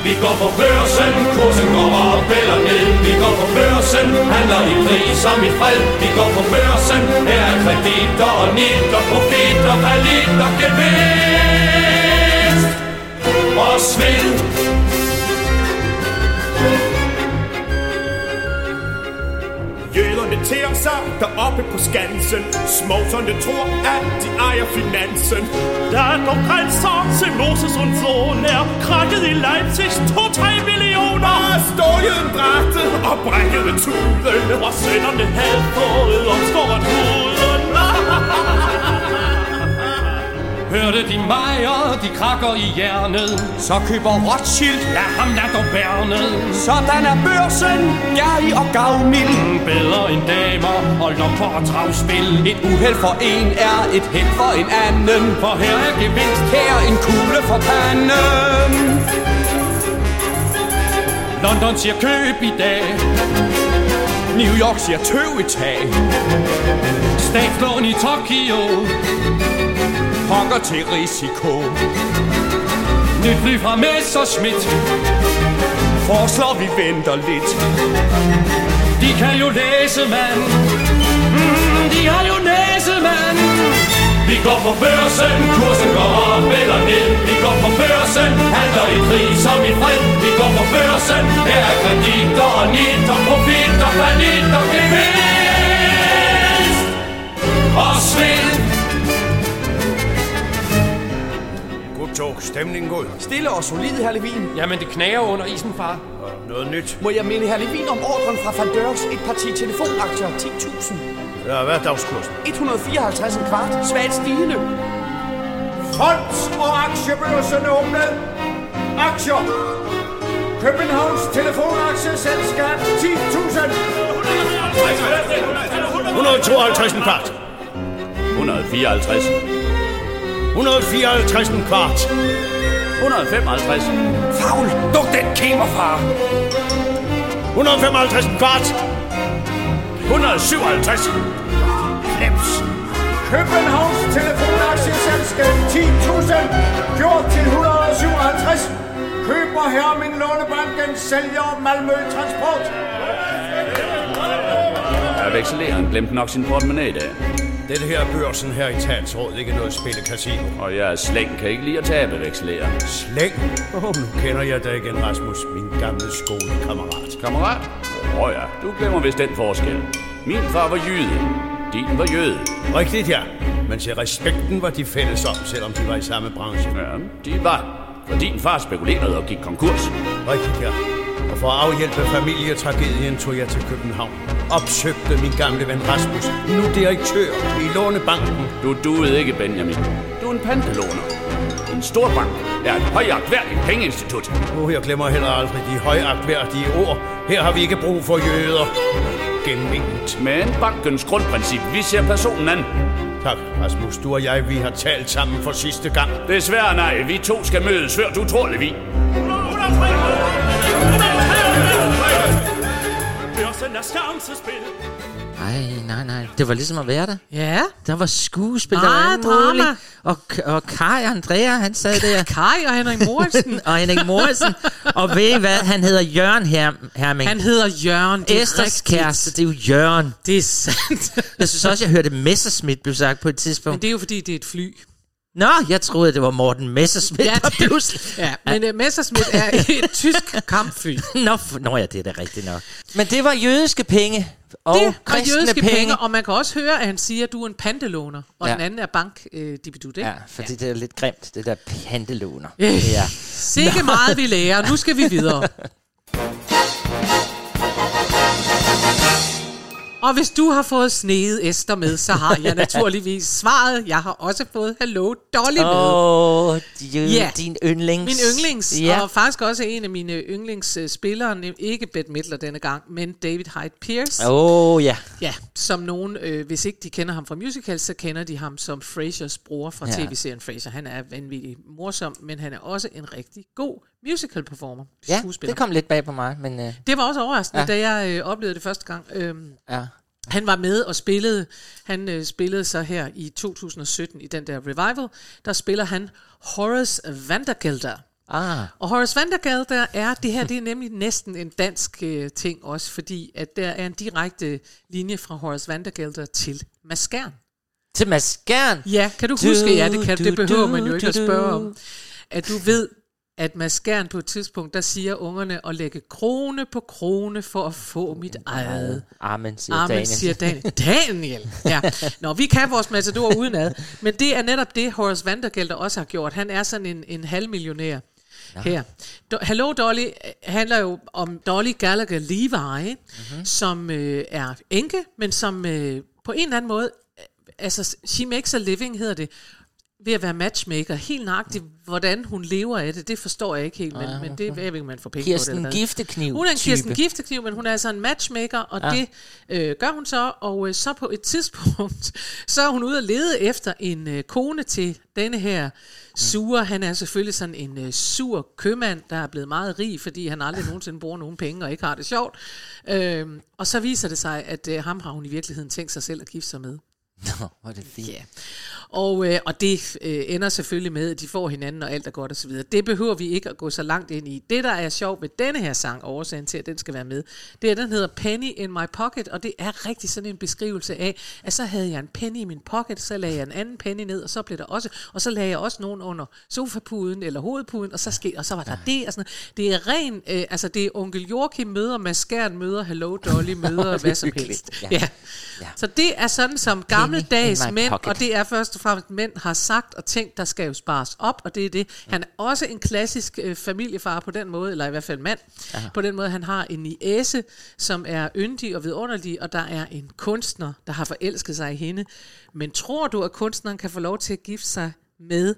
Vi går på børsen, kursen går op eller ned Vi går på børsen, handler i pris som i fred Vi går på børsen, her er krediter og nit og profit og valit og gevinst Og svind. Tærer sig deroppe på skansen. Småserne tror, at de ejer finansen. Der er dog grænser til Moses und Sohn Er krakket i Leipzigs 2-3 millioner. Og stålet drægtet og brækket tuden Og sønderne havde fået omskåret huden Hørte de mejer, de krakker i hjernet. Så køber Rothschild Lad ham lad dog bærnet Sådan er børsen, gærlig og gavmild. Bedre end damer og lomper og travspil Et uheld for en er et held for en anden. For her er gevinst Her en kugle for panden. London siger køb i dag. New York siger tøv i tag. Statslån i Tokyo Pokker til risiko. Nyt fly fra Messerschmidt Foreslår vi venter lidt. De kan jo læse, mand. Mm, De har jo næse, mand. Vi går på børsen, kursen går op eller ned. Vi går på børsen, handler i pris som i fred. Vi går på børsen, her er krediter og nit og profit og planet og gevinst. Og svind stemningen god. Stille og solid, herr Levin. Jamen, det knager under isen, far. Noget nyt. Må jeg minde herr Levin om ordren fra Van Dørks et parti telefonaktier 10.000. Ja, hvad er dagskursen? 154 en kvart. Svagt stigende. Front og aktiebørsen åbnet. Aktier. Københavns telefonaktiesselskab 10.000. 152 en kvart. 154. 154 en kvart. 155. Fagl, luk den kæmerfar. 155 en kvart. 157. Kneps. Københavns telefonaktiesselskab 10.000. Gjort til 157. Køber Lånebanken, sælger Malmø Transport. Ja, vekseleren glemte nok sin portemonnaie i dag. Den her børsen her i Talsråd ikke noget spille casino. Og jeg er slæng kan ikke lide at tabe vekseleren. Slæng? Åh, oh, nu kender jeg dig igen, Rasmus, min gamle skolekammerat. Kammerat? Åh oh ja, du glemmer vist den forskel. Min far var jyde. Din var jøde. Rigtigt, ja. Men til respekten var de fælles om, selvom de var i samme branche. Ja, de var. For din far spekulerede og gik konkurs. Rigtigt, ja. For at afhjælpe familietragedien tog jeg til København. Opsøgte min gamle ven Rasmus, nu direktør i Lånebanken. Du duede ikke, Benjamin. Du er en pantelåner. En stor bank er et højagtværdigt pengeinstitut. Oh, jeg glemmer heller aldrig de højagtværdige ord. Her har vi ikke brug for jøder. Gement. Men bankens grundprincip, vi ser personen an. Tak, Rasmus. Du og jeg, vi har talt sammen for sidste gang. Desværre nej. Vi to skal mødes, før du tror, Levi. 100, 100, 100. chancespil. Nej, nej, nej. Det var ligesom at være der. Ja. Der var skuespil, der ah, var drama. Og, og Kai Andrea, han sad der. [LAUGHS] Kai og Henrik Morrison. [LAUGHS] og Henrik Morrison. og ved I hvad? Han hedder Jørgen Her Herming. Han hedder Jørgen. Det er Esters rigtigt. kæreste, det er jo Jørgen. Det er sandt. jeg synes også, jeg hørte Messerschmidt blive sagt på et tidspunkt. Men det er jo fordi, det er et fly. Nå, jeg troede, det var Morten Messerschmidt, Ja, der pludselig... Ja, men uh, Messerschmidt er et [LAUGHS] tysk kampfly. Nå, f- nå ja, det er da rigtigt nok. Men det var jødiske penge og det kristne jødiske penge. penge, og man kan også høre, at han siger, at du er en pantelåner, og Ja. den anden er bankdibidut, ikke? Ja, fordi det er lidt grimt, det der pantelåner. Øh. Ja. Sikke meget vi lærer. Nu skal vi videre. [LAUGHS] Og hvis du har fået sneet Esther med, så har jeg naturligvis [LAUGHS] svaret. Jeg har også fået Hello Dolly med. Åh, oh, Ja. yeah. din yndlings. Min yndlings, Ja. og faktisk også en af mine yndlingsspillere, ikke Bette Midler denne gang, men David Hyde Pierce. Åh, oh, ja. Ja, som nogen, øh, hvis ikke de kender ham fra musicals, så kender de ham som Frasers bror fra Ja. tv-serien Frasier. Han er vanvittig morsom, men han er også en rigtig god musical performer. Ja, skuespiller. det kom lidt bag på mig, men... Uh, Det var også overraskende, Ja. da jeg øh, oplevede det første gang. Øhm, ja. han var med og spillede, han øh, spillede så her i 2017 i den der revival, der spiller han Horace Vandergelder. Ah. Og Horace Vandergelder er, det her det er nemlig næsten en dansk øh, ting også, fordi at der er en direkte linje fra Horace Vandergelder til Maskern. Til Maskern? Ja, kan du Du, huske, ja, det, kan, du, det behøver du, man jo ikke du, at spørge om, at du ved, at Maskern på et tidspunkt, der siger ungerne at lægge krone på krone for at få mit eget. Amen, siger Amen, Daniel. siger Daniel. Daniel! Ja. Nå, vi kan vores matador udenad. Men det er netop det, Horace Vandergelder også har gjort. Han er sådan en, en halvmillionær her. Do, Hello Dolly handler jo om Dolly Gallagher Levi, mm-hmm. som øh, er enke, men som øh, på en eller anden måde, øh, altså she makes a living hedder det, ved at være matchmaker. Helt nøjagtigt, hvordan hun lever af det, det forstår jeg ikke helt, men, Nej, men det jeg ved ikke, man får penge Kirsten på det. hvad. Giftekniv Hun er en type. Kirsten Giftekniv, men hun er altså en matchmaker, og ja. det øh, gør hun så, og øh, så på et [LAUGHS] tidspunkt, så er hun ude at lede efter en øh, kone til denne her sure. Han er selvfølgelig sådan en øh, sur købmand, der er blevet meget rig, fordi han aldrig nogensinde bruger nogen penge og ikke har det sjovt. Øh, og så viser det sig, at øh, ham har hun i virkeligheden tænkt sig selv at gifte sig med. Nå, hvor er det fint. Ja. Og, øh, og det øh, ender selvfølgelig med, at de får hinanden, og alt er godt og så videre. Det behøver vi ikke at gå så langt ind i. Det, der er sjovt med denne her sang, årsagen til, at den skal være med, det er, den hedder Penny in my pocket, og det er rigtig sådan en beskrivelse af, at så havde jeg en penny i min pocket, så lagde jeg en anden penny ned, og så blev der også, og så lagde jeg også nogen under sofapuden eller hovedpuden, og så, ske, og så var der det, og sådan noget. Det er ren, øh, altså det er onkel Joachim møder, Maskern møder, Hello Dolly møder, [LAUGHS] er hvad som helst. ja. Ja. ja. Så det er sådan, som gammeldags mænd, pocket. og det er først og fremmest mænd har sagt og tænkt, der skal jo spares op, og det er det. Han er også en klassisk øh, familiefar på den måde, eller i hvert fald mand. Aha. På den måde, han har en niæse, som er yndig og vidunderlig, og der er en kunstner, der har forelsket sig i hende. Men tror du, at kunstneren kan få lov til at gifte sig med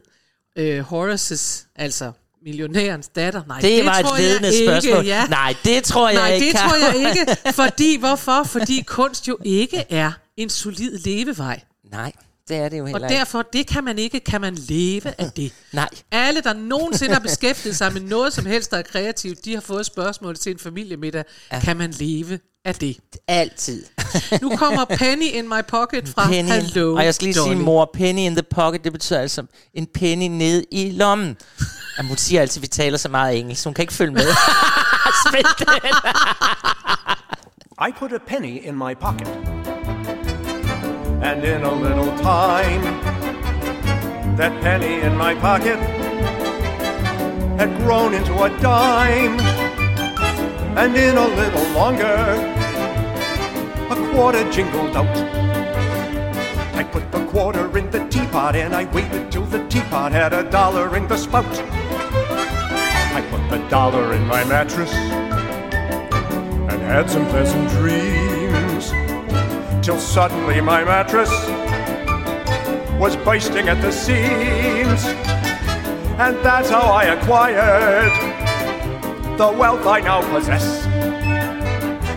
øh, Horaces, altså millionærens datter? Nej, Det var et tror jeg ledende ikke, spørgsmål. Ja. Nej, det tror jeg Nej, ikke. det tror jeg ikke. Fordi, hvorfor? Fordi kunst jo ikke er en solid levevej. Nej, det er det jo Og heller ikke. derfor, det kan man ikke, kan man leve af det. [LAUGHS] Nej. Alle, der nogensinde har [LAUGHS] beskæftiget sig med noget som helst, der er kreativt, de har fået spørgsmål til en familiemiddag. Ja. Kan man leve af det? Altid. [LAUGHS] Nu kommer Penny in my pocket fra penny, Hello Og jeg skal lige Dolly. sige, mor, penny in the pocket, det betyder altså en penny ned i lommen. Jamen, hun siger altid, at vi taler så meget engelsk, så hun kan ikke følge med. Spil. I put a penny in my pocket. And in a little time, that penny in my pocket had grown into a dime. And in a little longer, a quarter jingled out. I put the quarter in the teapot and I waited till the teapot had a dollar in the spout. I put the dollar in my mattress and had some pleasant dreams. Till suddenly my mattress was bursting at the seams. And that's how I acquired the wealth I now possess.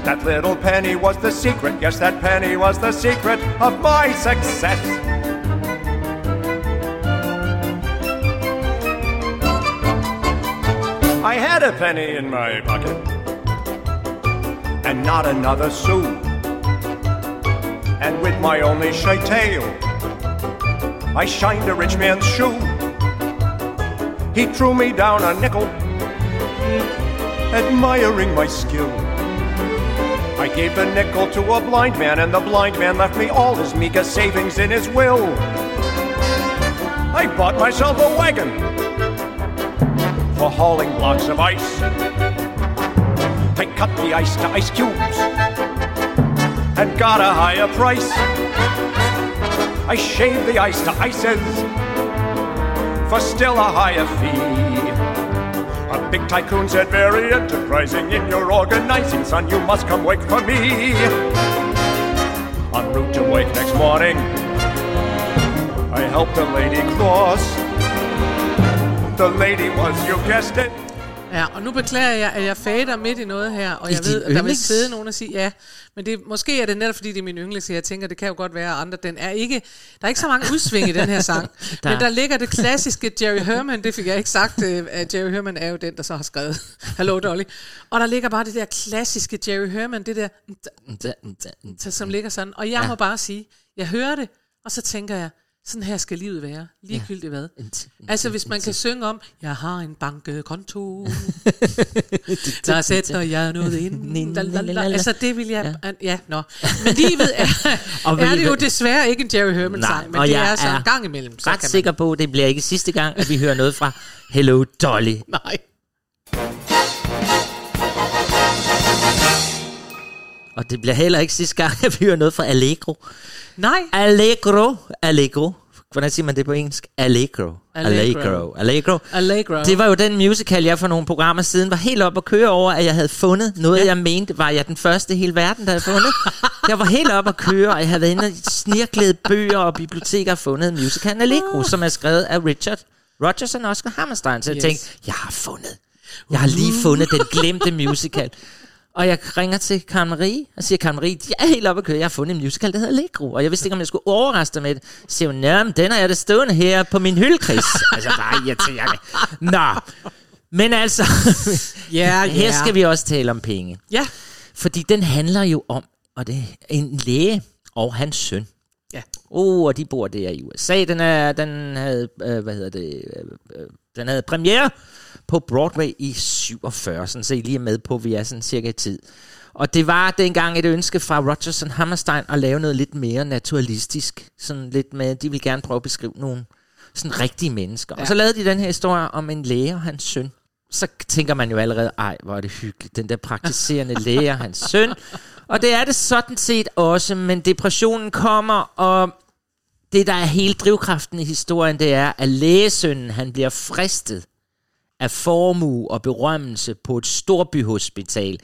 That little penny was the secret, yes, that penny was the secret of my success. I had a penny in my pocket and not another sou. And with my only shy tail, I shined a rich man's shoe. He threw me down a nickel, admiring my skill. I gave the nickel to a blind man, and the blind man left me all his meager savings in his will. I bought myself a wagon for hauling blocks of ice. I cut the ice to ice cubes and got a higher price. I shaved the ice to ices for still a higher fee. A big tycoon said, very enterprising in your organizing, son, you must come work for me. En route to wake next morning, I helped a lady cross. The lady was, you guessed it, Ja, og nu beklager jeg, at jeg fader midt i noget her, og I jeg ved, at der vil sidde nogen og sige ja, men det, måske er det netop fordi, det er min yndlings, så jeg tænker, det kan jo godt være, at andre, den er ikke, der er ikke så mange udsving i den her sang, [LAUGHS] Der- men der ligger det klassiske Jerry Herman, det fik jeg ikke sagt, øh, at Jerry Herman er jo den, der så har skrevet. [LAUGHS] Hello Dolly, og der ligger bare det der klassiske Jerry Herman, det der, som ligger sådan, og jeg må bare sige, jeg hører det, og så tænker jeg, sådan her skal livet være, ligegyldigt hvad. Altså hvis man kan synge om, jeg har en bankkonto, [LAUGHS] der sætter jeg noget ind. Altså det vil jeg, ja, ja nå. Men livet er, [LAUGHS] er det jo desværre ikke en Jerry Herman sang, men det er så er en gang imellem. Så ret kan man. sikker på, at det bliver ikke sidste gang, at vi hører noget fra Hello Dolly. [LAUGHS] Nej. Og det bliver heller ikke sidste gang, [LAUGHS] at vi hører noget fra Allegro. Nej. Allegro. Allegro. Hvordan siger man det på engelsk? Allegro. Allegro. Allegro. Allegro. Allegro. Det var jo den musical, jeg for nogle programmer siden var helt op at køre over, at jeg havde fundet noget, ja. jeg mente, var jeg den første i hele verden, der havde fundet. jeg var helt op at køre, og jeg havde været inde og snirklæde bøger og biblioteker og fundet musicalen Allegro, som er skrevet af Richard Rodgers og Oscar Hammerstein. Så jeg Yes. tænkte, jeg har fundet. Jeg har lige fundet den glemte musical. Og jeg ringer til Karen Marie og siger, Karen Marie, jeg er helt oppe at køre. Jeg har fundet en musical, der hedder Allegro. Og jeg vidste ikke, om jeg skulle overraske dig med det. Så siger hun, "Nå, men den har jeg da stående her på min hylde, Chris. [LAUGHS] altså, bare irriterende. Nå, men altså, [LAUGHS] Ja, [LAUGHS] her ja. skal vi også tale om penge. Ja. Fordi den handler jo om, og det er en læge og hans søn. Ja. Oh, og de bor der i USA. Den, er, den havde, øh, hvad hedder det, øh, øh, den havde premiere på Broadway i 47, sådan så I lige er med på, vi er sådan cirka i tid. Og det var dengang et ønske fra Rodgers og Hammerstein at lave noget lidt mere naturalistisk. Sådan lidt med, de vil gerne prøve at beskrive nogle sådan rigtige mennesker. Ja. Og så lavede de den her historie om en læge og hans søn. Så tænker man jo allerede, ej, hvor er det hyggeligt, den der praktiserende [LAUGHS] læge og hans søn. Og det er det sådan set også, men depressionen kommer, og det, der er hele drivkraften i historien, det er, at lægesønnen, han bliver fristet af formue og berømmelse på et storbyhospital.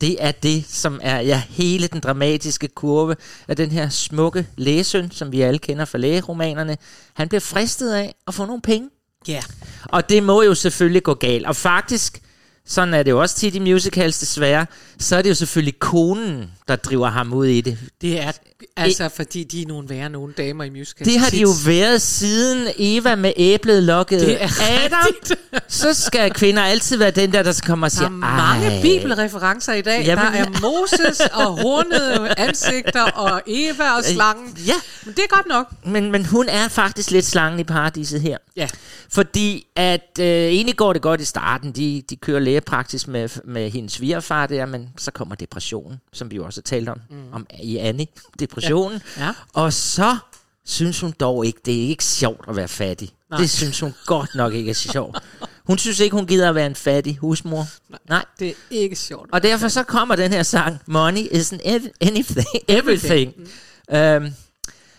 Det er det, som er ja, hele den dramatiske kurve af den her smukke lægesøn, som vi alle kender fra lægeromanerne. Han bliver fristet af at få nogle penge. Ja. Og det må jo selvfølgelig gå galt. Og faktisk, sådan er det jo også tit i musicals desværre, så er det jo selvfølgelig konen, der driver ham ud i det. Det er altså, fordi de er nogle værre nogle damer i musical. Det har de jo været siden Eva med æblet Det er Adam. [LAUGHS] Så skal kvinder altid være den der, der kommer og Der siger, er mange bibelreferencer i dag. Jamen, der er Moses og hornede ansigter og Eva og slangen. Ja. Men det er godt nok. Men, men hun er faktisk lidt slangen i paradiset her. Ja. Fordi at øh, egentlig går det godt i starten. De, de kører lægepraksis med, med hendes svigerfar der, men så kommer depressionen, som vi jo også har talt om, mm. om i Annie. Depressionen. Ja. Ja. Og så synes hun dog ikke, det er ikke sjovt at være fattig. Nej. Nej. Det synes hun godt nok ikke er sjovt. Hun synes ikke, hun gider at være en fattig husmor. Nej. Det er ikke sjovt. Og derfor så kommer den her sang, Money isn't anything, everything. Mm. Øhm,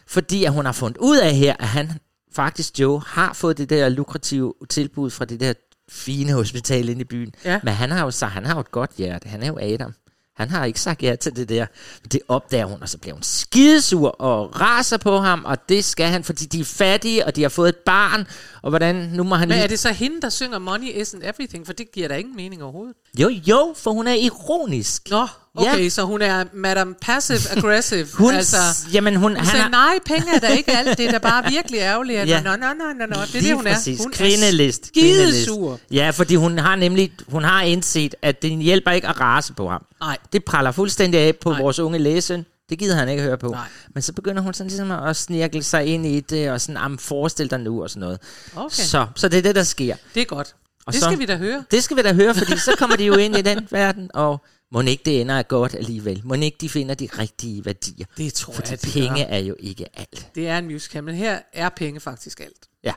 fordi at hun har fundet ud af her, at han faktisk, Joe, har fået det der lukrative tilbud fra det der fine hospital inde i byen. Ja. Men han har jo han har jo et godt hjerte. Han er jo Adam. Han har ikke sagt ja til det der. Det opdager hun, og så bliver hun skidesur og raser på ham, og det skal han, fordi de er fattige, og de har fået et barn, og hvordan, nu må han Men lige... er det så hende, der synger Money Isn't Everything? For det giver da ingen mening overhovedet. Jo, jo, for hun er ironisk. Nå, okay, Ja. så hun er Madame Passive Aggressive. [LAUGHS] Hun, altså, jamen hun, hun han siger, er, nej, penge er da ikke alt. Det er da bare virkelig ærgerligt. At Ja. Nå, nå, nå, nå, nå. Det er Lige det, hun er. præcis. Hun Kvindelist. er skidesur. Ja, fordi hun har nemlig hun har indset, at det hjælper ikke at rase på ham. Nej. Det praller fuldstændig af på. Nej. vores unge læsøn. Det gider han ikke høre på. Nej. Men så begynder hun sådan ligesom at snirkle sig ind i det, og sådan, am, forestil dig nu, og sådan noget. Okay. Så, så det er det, der sker. Det er godt. Og det så- skal vi da høre. Det skal vi da høre, fordi så kommer de jo ind i den verden, og må ikke det ender godt alligevel. Må ikke de finder de rigtige værdier. Det tror fordi jeg, de penge gør. er jo ikke alt. Det er en musical, men her er penge faktisk alt. Ja.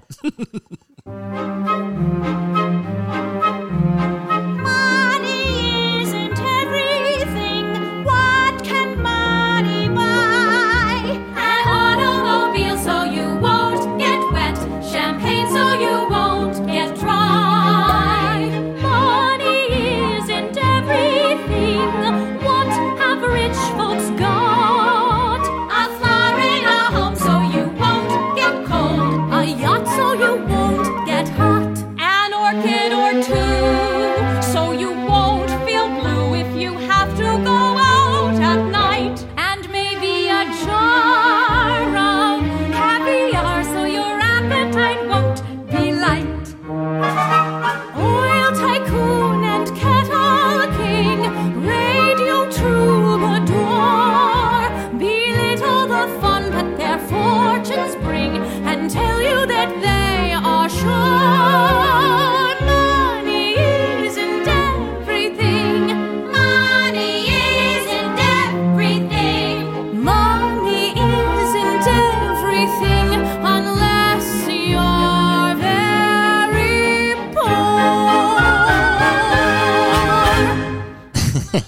[LAUGHS] [LAUGHS]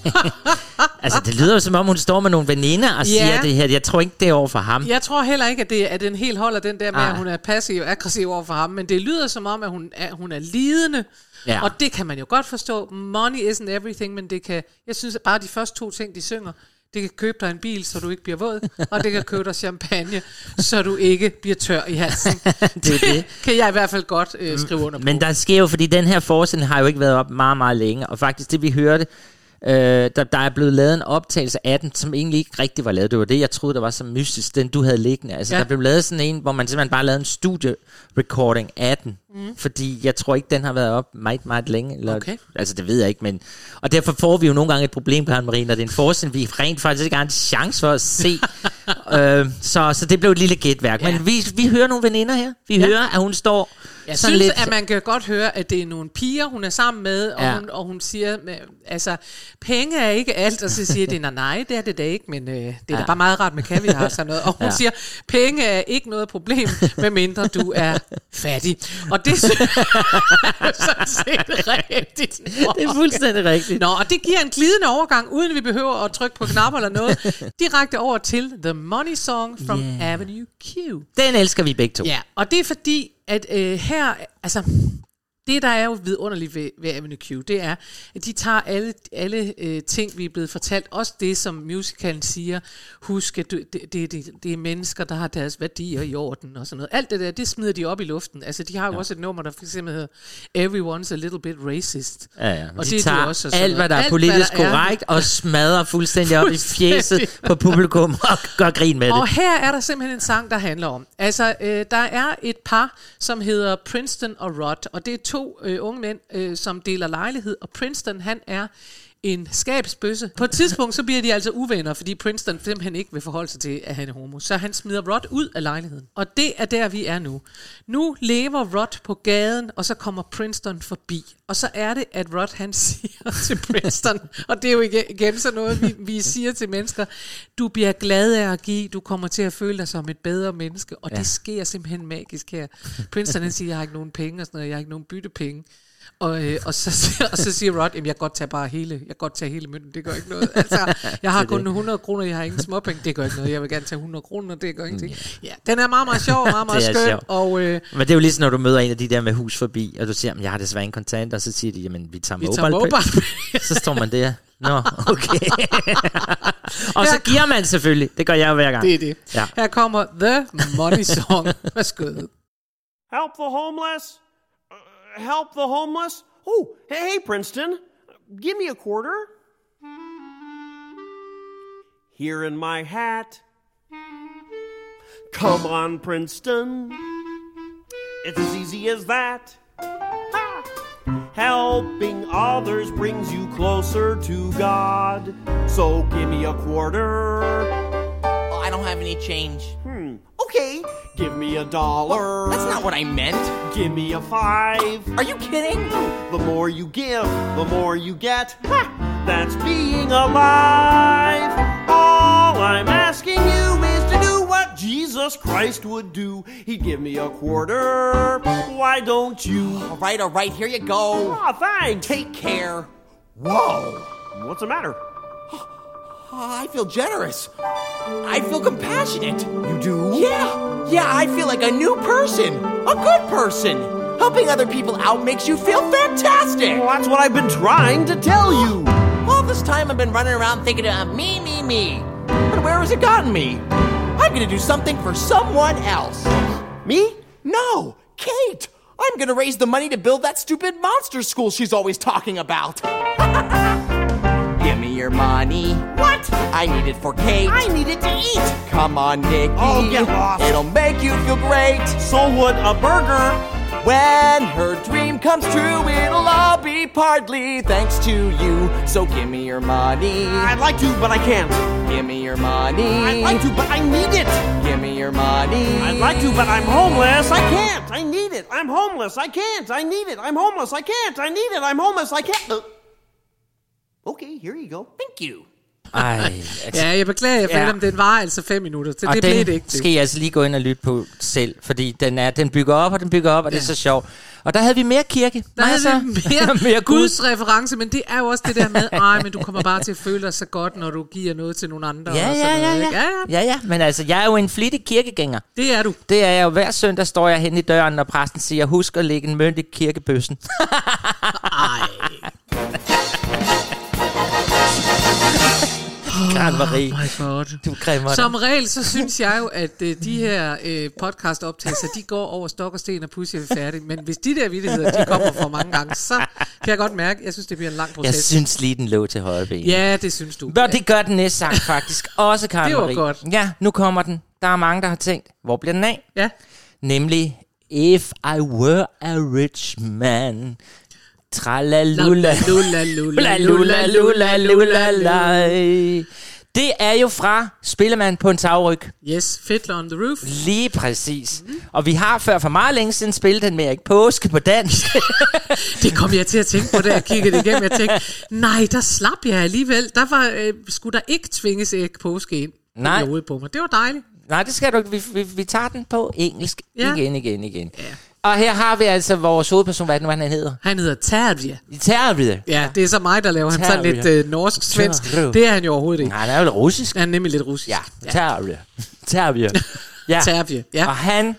Altså, det lyder jo som om, hun står med nogle veninder og siger Ja. det her. Jeg tror ikke, det er over for ham. Jeg tror heller ikke, at, det, at den helt holder den der med, Ej. at hun er passiv og aggressiv over for ham, men det lyder som om, at hun er, hun er lidende, Ja. og det kan man jo godt forstå. Money isn't everything, men det kan, jeg synes at bare de første to ting, de synger, det kan købe dig en bil, så du ikke bliver våd, og det kan købe dig champagne, så du ikke bliver tør i halsen. [LAUGHS] Det er det. kan jeg i hvert fald godt øh, skrive under på. Men der sker jo, fordi den her forestilling har jo ikke været op meget, meget længe, og faktisk det vi hørte, øh, der, der er blevet lavet en optagelse af den, som egentlig ikke rigtig var lavet. Det var det, jeg troede, der var så mystisk, den du havde liggende. Altså, Ja. der blev lavet sådan en, hvor man simpelthen bare lavede en studie-recording af den. Mm. Fordi jeg tror ikke, den har været op meget, meget længe. Eller, Okay. Altså, det ved jeg ikke, men... Og derfor får vi jo nogle gange et problem, Karen Marie, når det er en forestilling, vi rent faktisk ikke har en chance for at se. [LAUGHS] øh, så, så det blev et lille gætværk. Ja. Men vi, vi hører nogle veninder her. Vi Ja. hører, at hun står Jeg sådan synes, lidt... at man kan godt høre, at det er nogle piger, hun er sammen med, og, Ja. hun, og hun siger, altså, penge er ikke alt, og så siger de, nej, nej, det er det da ikke, men øh, det er ja. da bare meget rart med kaviar og sådan noget. Og hun. Ja. siger, penge er ikke noget problem, medmindre du er fattig. [LAUGHS] Og det synes jeg er sådan set rigtigt. Det er fuldstændig rigtigt. Nå, og det giver en glidende overgang, uden vi behøver at trykke på knapper eller noget, [LAUGHS] direkte over til The Money Song from Yeah. Avenue Q. Den elsker vi begge to. Ja, og det er fordi, at øh, her, altså, det der er jo vidunderligt ved, ved Avenue Q, det er, at de tager alle, alle øh, ting, vi er blevet fortalt, også det, som musicalen siger, husk, at det, det, det, det er mennesker, der har deres værdier i orden og sådan noget. Alt det der, det smider de op i luften. Altså, de har jo ja. også et nummer, der for eksempel hedder Everyone's a little bit racist. Ja, ja. Og de det er de tager også og alt, hvad der er politisk Alt, hvad der er. korrekt, og smadrer fuldstændig op i [LAUGHS] fjeset Fuldstændig. på publikum og gør grin med Og det. her er der simpelthen en sang, der handler om. Altså, øh, der er et par, som hedder Princeton og Rod, og det er to øh, unge mænd, øh, som deler lejlighed, og Princeton, han er en skabsbøsse. På et tidspunkt, så bliver de altså uvenner, fordi Princeton simpelthen ikke vil forholde sig til, at han er homo. Så han smider Rod ud af lejligheden. Og det er der, vi er nu. Nu lever Rod på gaden, og så kommer Princeton forbi. Og så er det, at Rod han [LAUGHS] siger til Princeton, og det er jo igen, sådan noget, vi, vi siger til mennesker, du bliver glad af at give, du kommer til at føle dig som et bedre menneske, og ja. det sker simpelthen magisk her. Princeton han siger, jeg har ikke nogen penge og sådan noget, jeg har ikke nogen byttepenge. Og, øh, og, så, [LAUGHS] og så siger Rod, jamen jeg kan godt tage bare hele, jeg kan godt tage hele mønten, det gør ikke noget. Altså, [LAUGHS] jeg har kun 100 kroner, jeg har ingen småpenge, det gør ikke noget. Jeg vil gerne tage 100 kroner, det gør ingenting. Ja, den er meget, meget sjov, og meget, [LAUGHS] meget skøn. Og øh, Men det er jo ligesom, når du møder en af de der med hus forbi, og du siger, "Men jeg har desværre ingen kontant, og så siger de, jamen vi tager vi mobile, tager mobile pay." Så står man der. Nå, okay. og så giver man selvfølgelig. Det gør jeg jo hver gang. Det er det. Ja. Her kommer The Money Song. Værsgo. Help the homeless? Help the homeless? Oh, hey, hey, Princeton. Give me a quarter. Here in my hat. Come on, Princeton. It's as easy as that. Ha! Helping others brings you closer to God. So give me a quarter. Oh, I don't have any change. Hmm. Okay. Give me a dollar. That's not what I meant. Give me a five. Are you kidding? The more you give, the more you get. Ha! That's being alive. All I'm asking you is to do what Jesus Christ would do. He'd give me a quarter. Why don't you? All right, all right, here you go. Aw, thanks. Take care. Whoa. What's the matter? Oh, I feel generous. I feel compassionate. You do? Yeah, yeah, I feel like a new person. A good person. Helping other people out makes you feel fantastic. Well, that's what I've been trying to tell you. All this time I've been running around thinking of me, me, me. But where has it gotten me? I'm gonna do something for someone else. Me? No, Kate. I'm gonna raise the money to build that stupid monster school she's always talking about. Give me your money. What? I need it for Kate. I need it to eat. Come on, Nicky. Oh, get lost. It'll make you feel great. So would a burger. When her dream comes true, it'll all be partly thanks to you. So give me your money. I'd like to, but I can't. Give me your money. I'd like to, but I need it. Give me your money. I'd like to, but I'm homeless. I can't. I need it. I'm homeless. I can't. I need it. I'm homeless. I can't. I need it. I'm homeless. I can't. Okay, here you go. Thank you. Ej, [LAUGHS] altså, Ja, jeg beklager, jeg Ja. ja. den var altså fem minutter, så og det blev den det ikke. skal I altså lige gå ind og lytte på selv, fordi den, er, den bygger op, og den bygger op, og ja. det er så sjovt. Og der havde vi mere kirke. Der Masser- er mere, [LAUGHS] mere Gud. Guds reference, men det er jo også det der med, ej, men du kommer bare til at føle dig så godt, når du giver noget til nogle andre. Ja, og ja, sådan ja, noget, ja. ikke? ja, ja. ja, ja. Men altså, jeg er jo en flittig kirkegænger. Det er du. Det er jeg jo. Hver søndag står jeg hen i døren, når præsten siger, husk at lægge en mønt i kirkebøssen. [LAUGHS] Ej. Karen Marie, Oh du kræmmer Som regel, så synes jeg jo, at øh, de her øh, podcast-optagelser, de går over stok og sten og pussy er vi færdige. Men hvis de der vittigheder, de kommer for mange gange, så kan jeg godt mærke, jeg synes, det bliver en lang Jeg proces. synes lige, den lå til højre ben. Ja, det synes du. Nå, det gør den næste sang faktisk også, Karen Det var Marie. godt. Ja, nu kommer den. Der er mange, der har tænkt, hvor bliver den af? Ja. Nemlig, If I were a rich man. Tralalula. Lula, lula, Lula. Det er jo fra Spillemand på en tagryg. Yes, Fiddler on the Roof. Lige præcis. Mm. Og vi har før for meget længe siden spillet den med Erik Påske på dansk. Det kom jeg til at tænke på, da jeg kiggede det igennem. Jeg tænkte, nej, der slap jeg alligevel. Der var, øh, skulle der ikke tvinges æg påske ind Nej. på mig. Det var dejligt. Nej, det skal du ikke. Vi, vi, vi tager den på engelsk Ja. igen, igen, igen. Ja. Og her har vi altså vores hovedperson, hvad er det nu, han hedder? Han hedder Terje. Terje. Ja, det er så mig, der laver ham sådan lidt øh, norsk-svensk. Det er han jo overhovedet ikke. Nej, han er jo lidt russisk. Han er nemlig lidt russisk. Ja, Terje. Terje. Ja. Terje, [LAUGHS] ja. Og han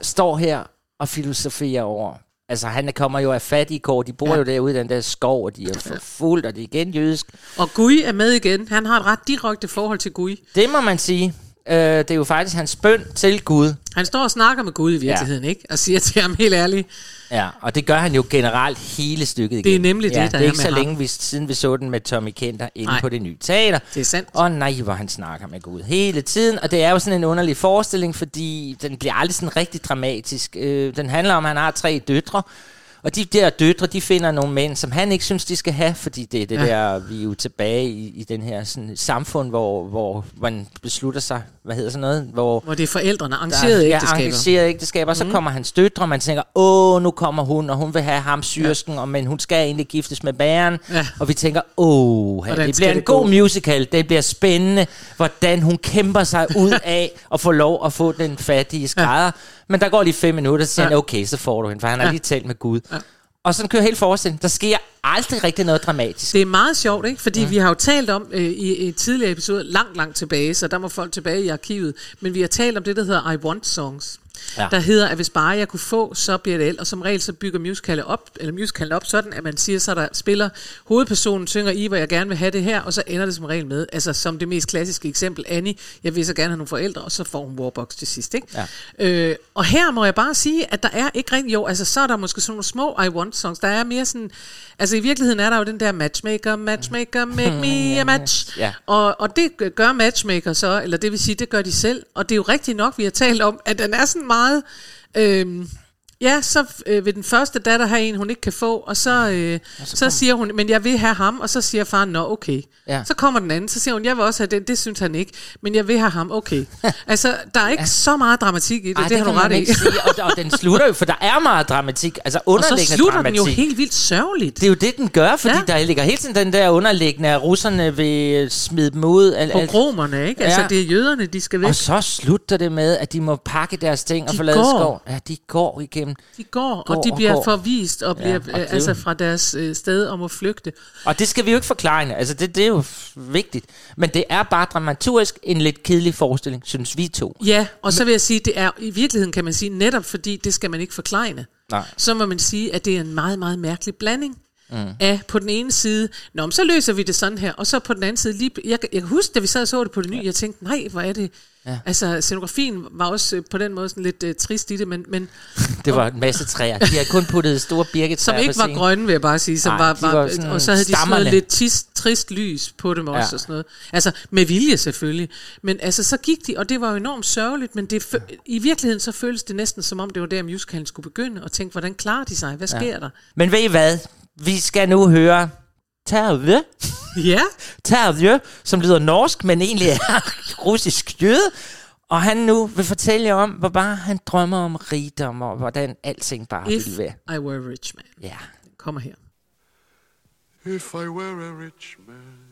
står her og filosoferer over... Altså, han kommer jo af fattige kår. De bor ja. jo derude i den der skov, og de er forfulgt, og det er igen jødisk. Og Gui er med igen. Han har et ret direkte forhold til Gui. Det må man sige. Øh, det er jo faktisk hans bøn til Gud. Han står og snakker med Gud i virkeligheden, ja. ikke? Og siger til ham helt ærligt, Ja, og det gør han jo generelt hele stykket igen. Det er nemlig det, ja, der det er er ikke så ham. længe vi, siden vi så den med Tommy Kenter inde Nej. på det nye teater. det er sandt. Og nej, hvor han snakker med Gud hele tiden. Og det er jo sådan en underlig forestilling, fordi den bliver aldrig sådan rigtig dramatisk. Øh, den handler om, at han har tre døtre. Og de der døtre, de finder nogle mænd, som han ikke synes, de skal have, fordi det er det Ja. der, vi er jo tilbage i, i den her sådan, samfund, hvor, hvor man beslutter sig, hvad hedder sådan noget, hvor hvor det er forældrene, arrangerede der, ægteskaber. Ja, arrangerede ægteskaber. Og så Mhm. kommer hans døtre, og man tænker, åh, nu kommer hun, og hun vil have ham syrsken, ja. og, men hun skal egentlig giftes med bæren. Ja. Og vi tænker, åh, det bliver en det god gå? musical. Det bliver spændende, hvordan hun kæmper sig ud af at få lov at få den fattige skrædder. Ja. Men der går lige fem minutter, så siger Ja. han, okay, så får du hende, for han har Ja. lige talt med Gud. Ja. Og sådan kører hele forestillingen. Der sker aldrig rigtig noget dramatisk. Det er meget sjovt, ikke? Fordi mm. vi har jo talt om øh, i, i et tidligere episode, langt, langt tilbage, så der må folk tilbage i arkivet, men vi har talt om det, der hedder I Want Songs. Ja. Der hedder, at hvis bare jeg kunne få, så bliver det el. Og som regel, så bygger musicalet op, eller musicalen op sådan, at man siger, så der spiller hovedpersonen, synger i, hvor jeg gerne vil have det her, og så ender det som regel med, altså som det mest klassiske eksempel, Annie, jeg vil så gerne have nogle forældre, og så får hun Warbox til sidst, ikke? Ja. Øh, og her må jeg bare sige, at der er ikke rigtig, jo, altså så er der måske sådan nogle små I Want songs, der er mere sådan, altså i virkeligheden er der jo den der matchmaker, matchmaker, make me a match. [LAUGHS] Ja. Og, og det gør matchmaker så, eller det vil sige, det gør de selv. Og det er jo rigtigt nok, vi har talt om, at den er sådan meget... Øh, Ja, så øh, vil den første datter have en, hun ikke kan få, og så, øh, så, så siger hun, men jeg vil have ham, og så siger faren, nå okay. Ja. Så kommer den anden, så siger hun, jeg vil også have den, det synes han ikke, men jeg vil have ham, okay. [LAUGHS] altså, der er ikke ja. så meget dramatik i det, Ej, det, det har du ret i. sige. Og, og den slutter jo, for der er meget dramatik, altså Og så underliggende slutter dramatik. den jo helt vildt sørgeligt. Det er jo det, den gør, fordi Ja. der ligger hele tiden den der underliggende, at russerne vil smide dem ud. Al, al, Pogromerne, ikke? Altså, Ja. det er jøderne, de skal væk. og så slutter det med, at de må pakke deres ting og De forlade går. skov. Ja, de går igennem. De går, Går og de og bliver går. forvist og bliver Ja, og jo- altså fra deres øh, sted om at flygte. Og det skal vi jo ikke forklare. Altså, det, det er jo vigtigt. Men det er bare dramaturgisk en lidt kedelig forestilling, synes vi to. Ja, og så vil jeg sige, det er i virkeligheden kan man sige, netop fordi det skal man ikke forklejne, Nej. så må man sige, at det er en meget, meget mærkelig blanding Mm. af på den ene side, Nå, men så løser vi det sådan her, og så på den anden side, lige, jeg, jeg kan huske, da vi sad og så det på det nye, jeg tænkte, nej, hvor er det, Ja. ja. altså scenografien var også øh, på den måde sådan lidt uh, trist i det, men, men [LAUGHS] Det var en masse træer. De havde kun puttet store birketræer som ikke var grønne, vil jeg bare sige, som Nej, var, de var, var sådan og så havde de stammerne. slået lidt tis, trist lys på dem også, Ja. og sådan noget. Altså, med vilje selvfølgelig. Men altså, så gik de, og det var jo enormt sørgeligt, men det, i virkeligheden så føltes det næsten som om, det var der musicalen skulle begynde, og tænke, hvordan klarer de sig? Hvad sker der? Men ved I hvad? Vi skal nu høre Terve. Ja. Terve, som lyder norsk, men egentlig er russisk jøde. Og han nu vil fortælle jer om, hvor bare han drømmer om rigdom, og hvordan alting bare If vil være. I were a rich man. Ja. Kommer her. If I were a rich man.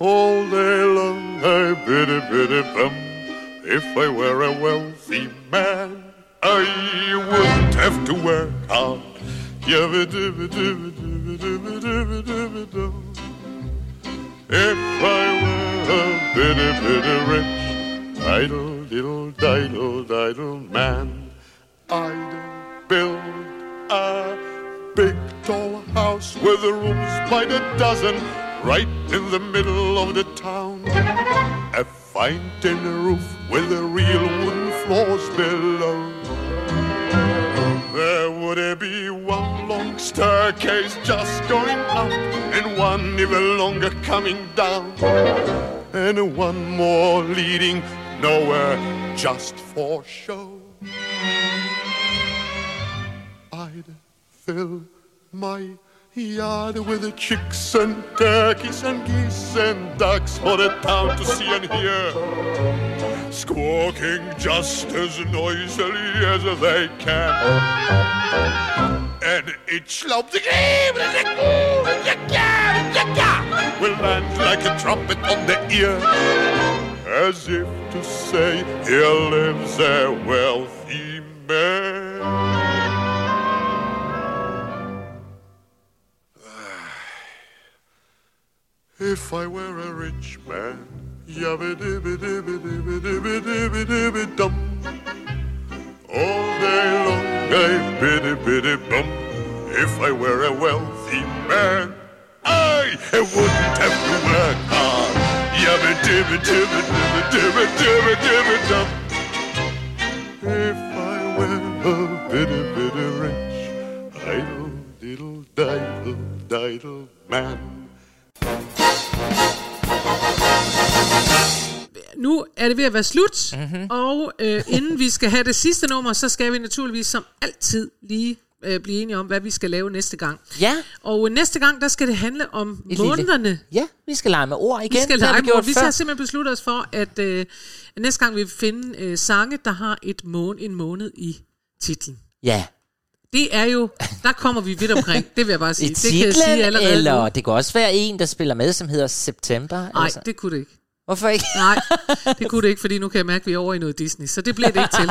All day long I biddy biddy bum. If I were a wealthy man, I wouldn't have to work hard. If I were a bitty bitty rich, idle diddle diddle diddle man, I'd build a big tall house with rooms by the dozen right in the middle of the town. A fine tin roof with real wooden floors below. There would be one long staircase just going up and one even longer coming down. And one more leading nowhere just for show. I'd fill my yard with chicks and turkeys and geese and ducks for the town to see and hear. Squawking just as noisily as they can. And each lump will land like a trumpet on the ear. As if to say, here lives a wealthy man. Ah, if I were a rich man, yabba dibba dibba dibba dibba dibba dibba dum. All day long I biddy biddy bum. If I were a wealthy man, I wouldn't have to work hard. Yabba dibba dibba dibba dibba dibba dibba dum. If I were a bitty bitty rich, idle diddle diddle diddle man. Nu er det ved at være slut, Mhm. mm-hmm. og øh, [LAUGHS] inden vi skal have det sidste nummer, så skal vi naturligvis som altid lige øh, blive enige om, hvad vi skal lave næste gang. Ja. Og øh, næste gang, der skal det handle om Et månederne. Lille. Ja, vi skal lege med ord igen. Vi skal lege med ord. Vi har simpelthen besluttet os for, at øh, næste gang vi vil finde øh, sange, der har et mån, en måned i titlen. Ja. Det er jo, der kommer vi vidt omkring, det vil jeg bare [LAUGHS] sige. I det kan jeg sige titlen, allerede eller nu. det kan også være en, der spiller med, som hedder September. Nej, altså. det kunne det ikke. Hvorfor ikke? [LAUGHS] Nej, det kunne det ikke, fordi nu kan jeg mærke, at vi er over i noget Disney, så det bliver det ikke til.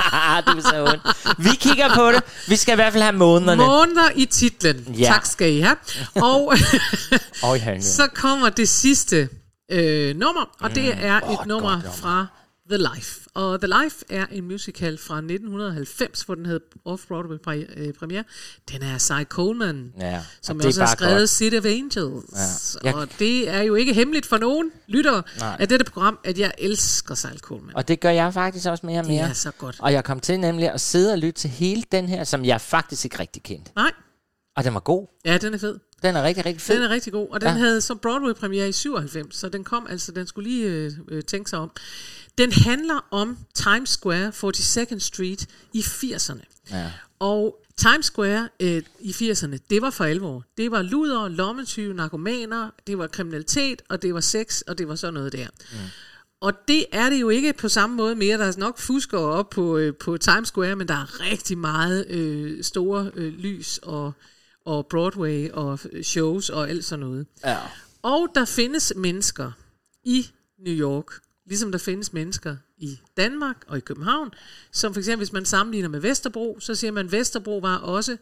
[LAUGHS] det er så ondt. Vi kigger på det. Vi skal i hvert fald have månederne. Måneder i titlen. Ja. Tak skal I have. Og [LAUGHS] så kommer det sidste øh, nummer, og det er et nummer fra The Life. Og The Life er en musical fra 1990, hvor den hed Off-Broadway øh, premiere. Den er Cy Coleman, Ja, som og det også har skrevet godt. City of Angels. Ja. Jeg- Og det er jo ikke hemmeligt for nogen lyttere Nej. af dette program, at jeg elsker Cy Coleman. Og det gør jeg faktisk også mere og Det mere. er så godt. Og jeg kom til nemlig at sidde og lytte til hele den her, som jeg faktisk ikke rigtig kendte. Nej. Og den var god. Ja, den er fed. Den er rigtig, rigtig fed. Den er rigtig god, og den Ja. ja. havde så Broadway-premiere i 97, så den kom altså, den skulle lige øh, øh, tænke sig om. Den handler om Times Square, 42nd Street i 80'erne. Ja. Og Times Square øh, i 80'erne, det var for alvor. Det var luder, lommetyve, narkomaner, det var kriminalitet, og det var sex, og det var sådan noget der. Mm. Og det er det jo ikke på samme måde mere. Der er nok fuskere op på, øh, på Times Square, men der er rigtig meget øh, store øh, lys og, og Broadway og øh, shows og alt sådan noget. Ja. Og der findes mennesker i New York, ligesom der findes mennesker i Danmark og i København, som for eksempel, hvis man sammenligner med Vesterbro, så siger man, at Vesterbro var også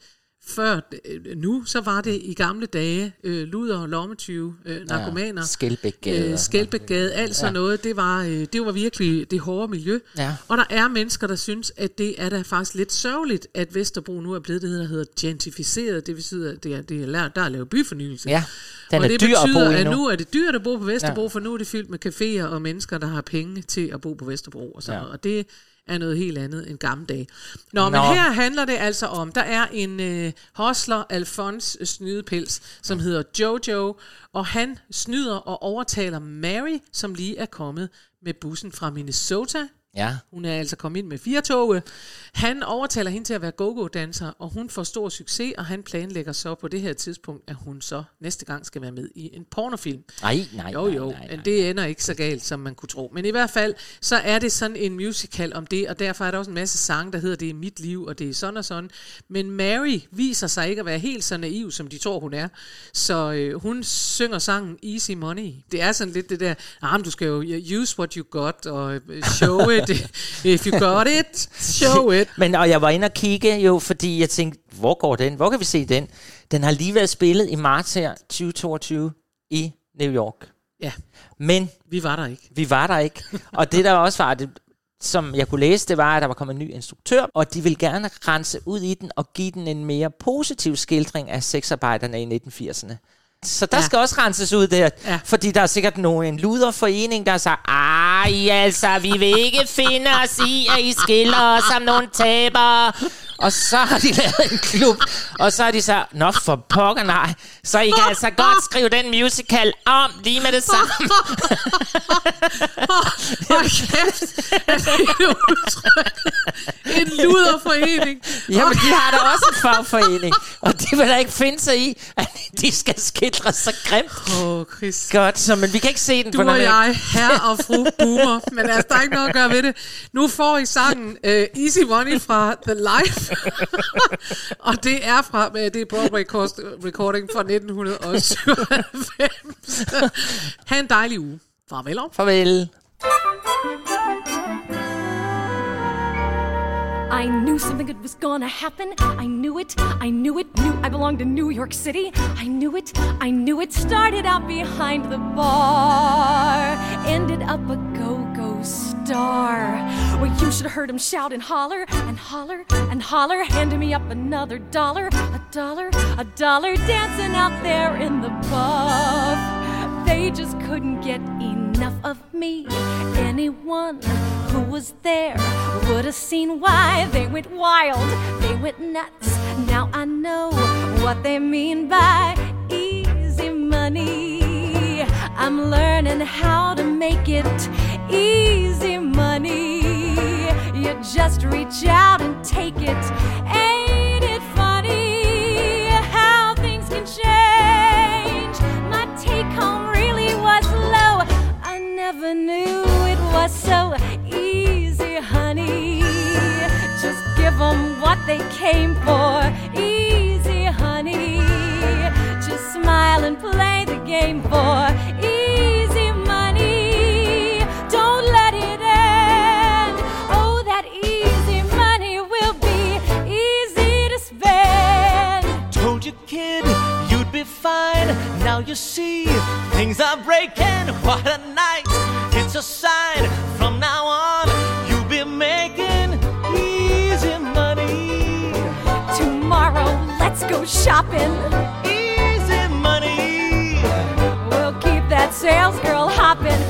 før øh, nu, så var det i gamle dage øh, luder, lommetyve, øh, narkomaner, Skelbækgade. øh, Skelbækgade, alt sådan Ja. noget. Det var, øh, det var virkelig det hårde miljø. Ja. Og der er mennesker, der synes, at det er da faktisk lidt sørgeligt, at Vesterbro nu er blevet det, der hedder gentrificeret. Det betyder, at det er, det er, lært- der er lavet byfornyelse. Ja, den og er det dyr at bo betyder, i at nu. er det dyrt at bo på Vesterbro, Ja. ja. for nu er det fyldt med caféer og mennesker, der har penge til at bo på Vesterbro. Og, sådan Ja. ja. og det er noget helt andet end gamle dage. Nå, Nå. Men her handler det altså om, der er en øh, hostler, Alfons Snydepils, som hedder Jojo, og han snyder og overtaler Mary, som lige er kommet med bussen fra Minnesota. Ja. Hun er altså kommet ind med fire toge. Han overtaler hende til at være go-go-danser, og hun får stor succes, og han planlægger så på det her tidspunkt, at hun så næste gang skal være med i en pornofilm. Nej, nej, Jo, nej, jo, nej, men det ender ikke så galt, som man kunne tro. Men i hvert fald, så er det sådan en musical om det, og derfor er der også en masse sange, der hedder, det er mit liv, og det er sådan og sådan. Men Mary viser sig ikke at være helt så naiv, som de tror, hun er. Så øh, hun synger sangen Easy Money. Det er sådan lidt det der, ah, du skal jo use what you got, og øh, show it. [LAUGHS] If you got it, show it. Men og jeg var inde og kigge jo, fordi jeg tænkte, hvor går den? Hvor kan vi se den? Den har lige været spillet i marts her, 2022, i New York. Ja. Men Vi var der ikke. vi var der ikke. Og det der også var, det, som jeg kunne læse, det var, at der var kommet en ny instruktør, og de vil gerne rense ud i den og give den en mere positiv skildring af sexarbejderne i 1980'erne. Så der ja. Skal også renses ud der, ja. Ja. fordi der er sikkert nogen, en luderforening, der siger, ej altså, vi vil ikke finde os i, at I skiller os som nogle tabere. Og så har de lavet en klub, og så har de sagt, nå for pokker nej, så I kan altså godt skrive den musical om lige med det samme. [LAUGHS] Hold [LAUGHS] kæft, det udtryk? En luderforening. Jamen, de har da også en fagforening, og de vil da ikke finde sig i, at de skal skildre så grimt. Åh, oh, Chris. Godt, så, men vi kan ikke se den Du på og jeg, herre og fru Boomer. Men altså, der er ikke noget at gøre ved det. Nu får I sangen uh, Easy Money fra The Life. [LAUGHS] og det er fra uh, det er Broadway cost recording fra 1997. ha' en dejlig uge. Farvel. Farvel. I knew something good was gonna happen. I knew it. I knew it. Knew I belonged in New York City. I knew it. I knew it. Started out behind the bar. Ended up a star. Well, you should have heard him shout and holler and holler and holler. Handing me up another dollar, a dollar, a dollar. Dancing out there in the buff. They just couldn't get enough of me. Anyone who was there would have seen why they went wild, they went nuts. Now I know what they mean by easy money. I'm learning how to make it easy money. You just reach out and take it. Ain't it funny how things can change? My take home really was low. I never knew it was so easy, honey. Just give them what they came for. Easy, honey. Just smile and play the game for Now you see, things are breaking. [LAUGHS] What a night! It's a sign. From now on, you'll be making easy money. Tomorrow, let's go shopping. Easy money. We'll keep that sales girl hopping.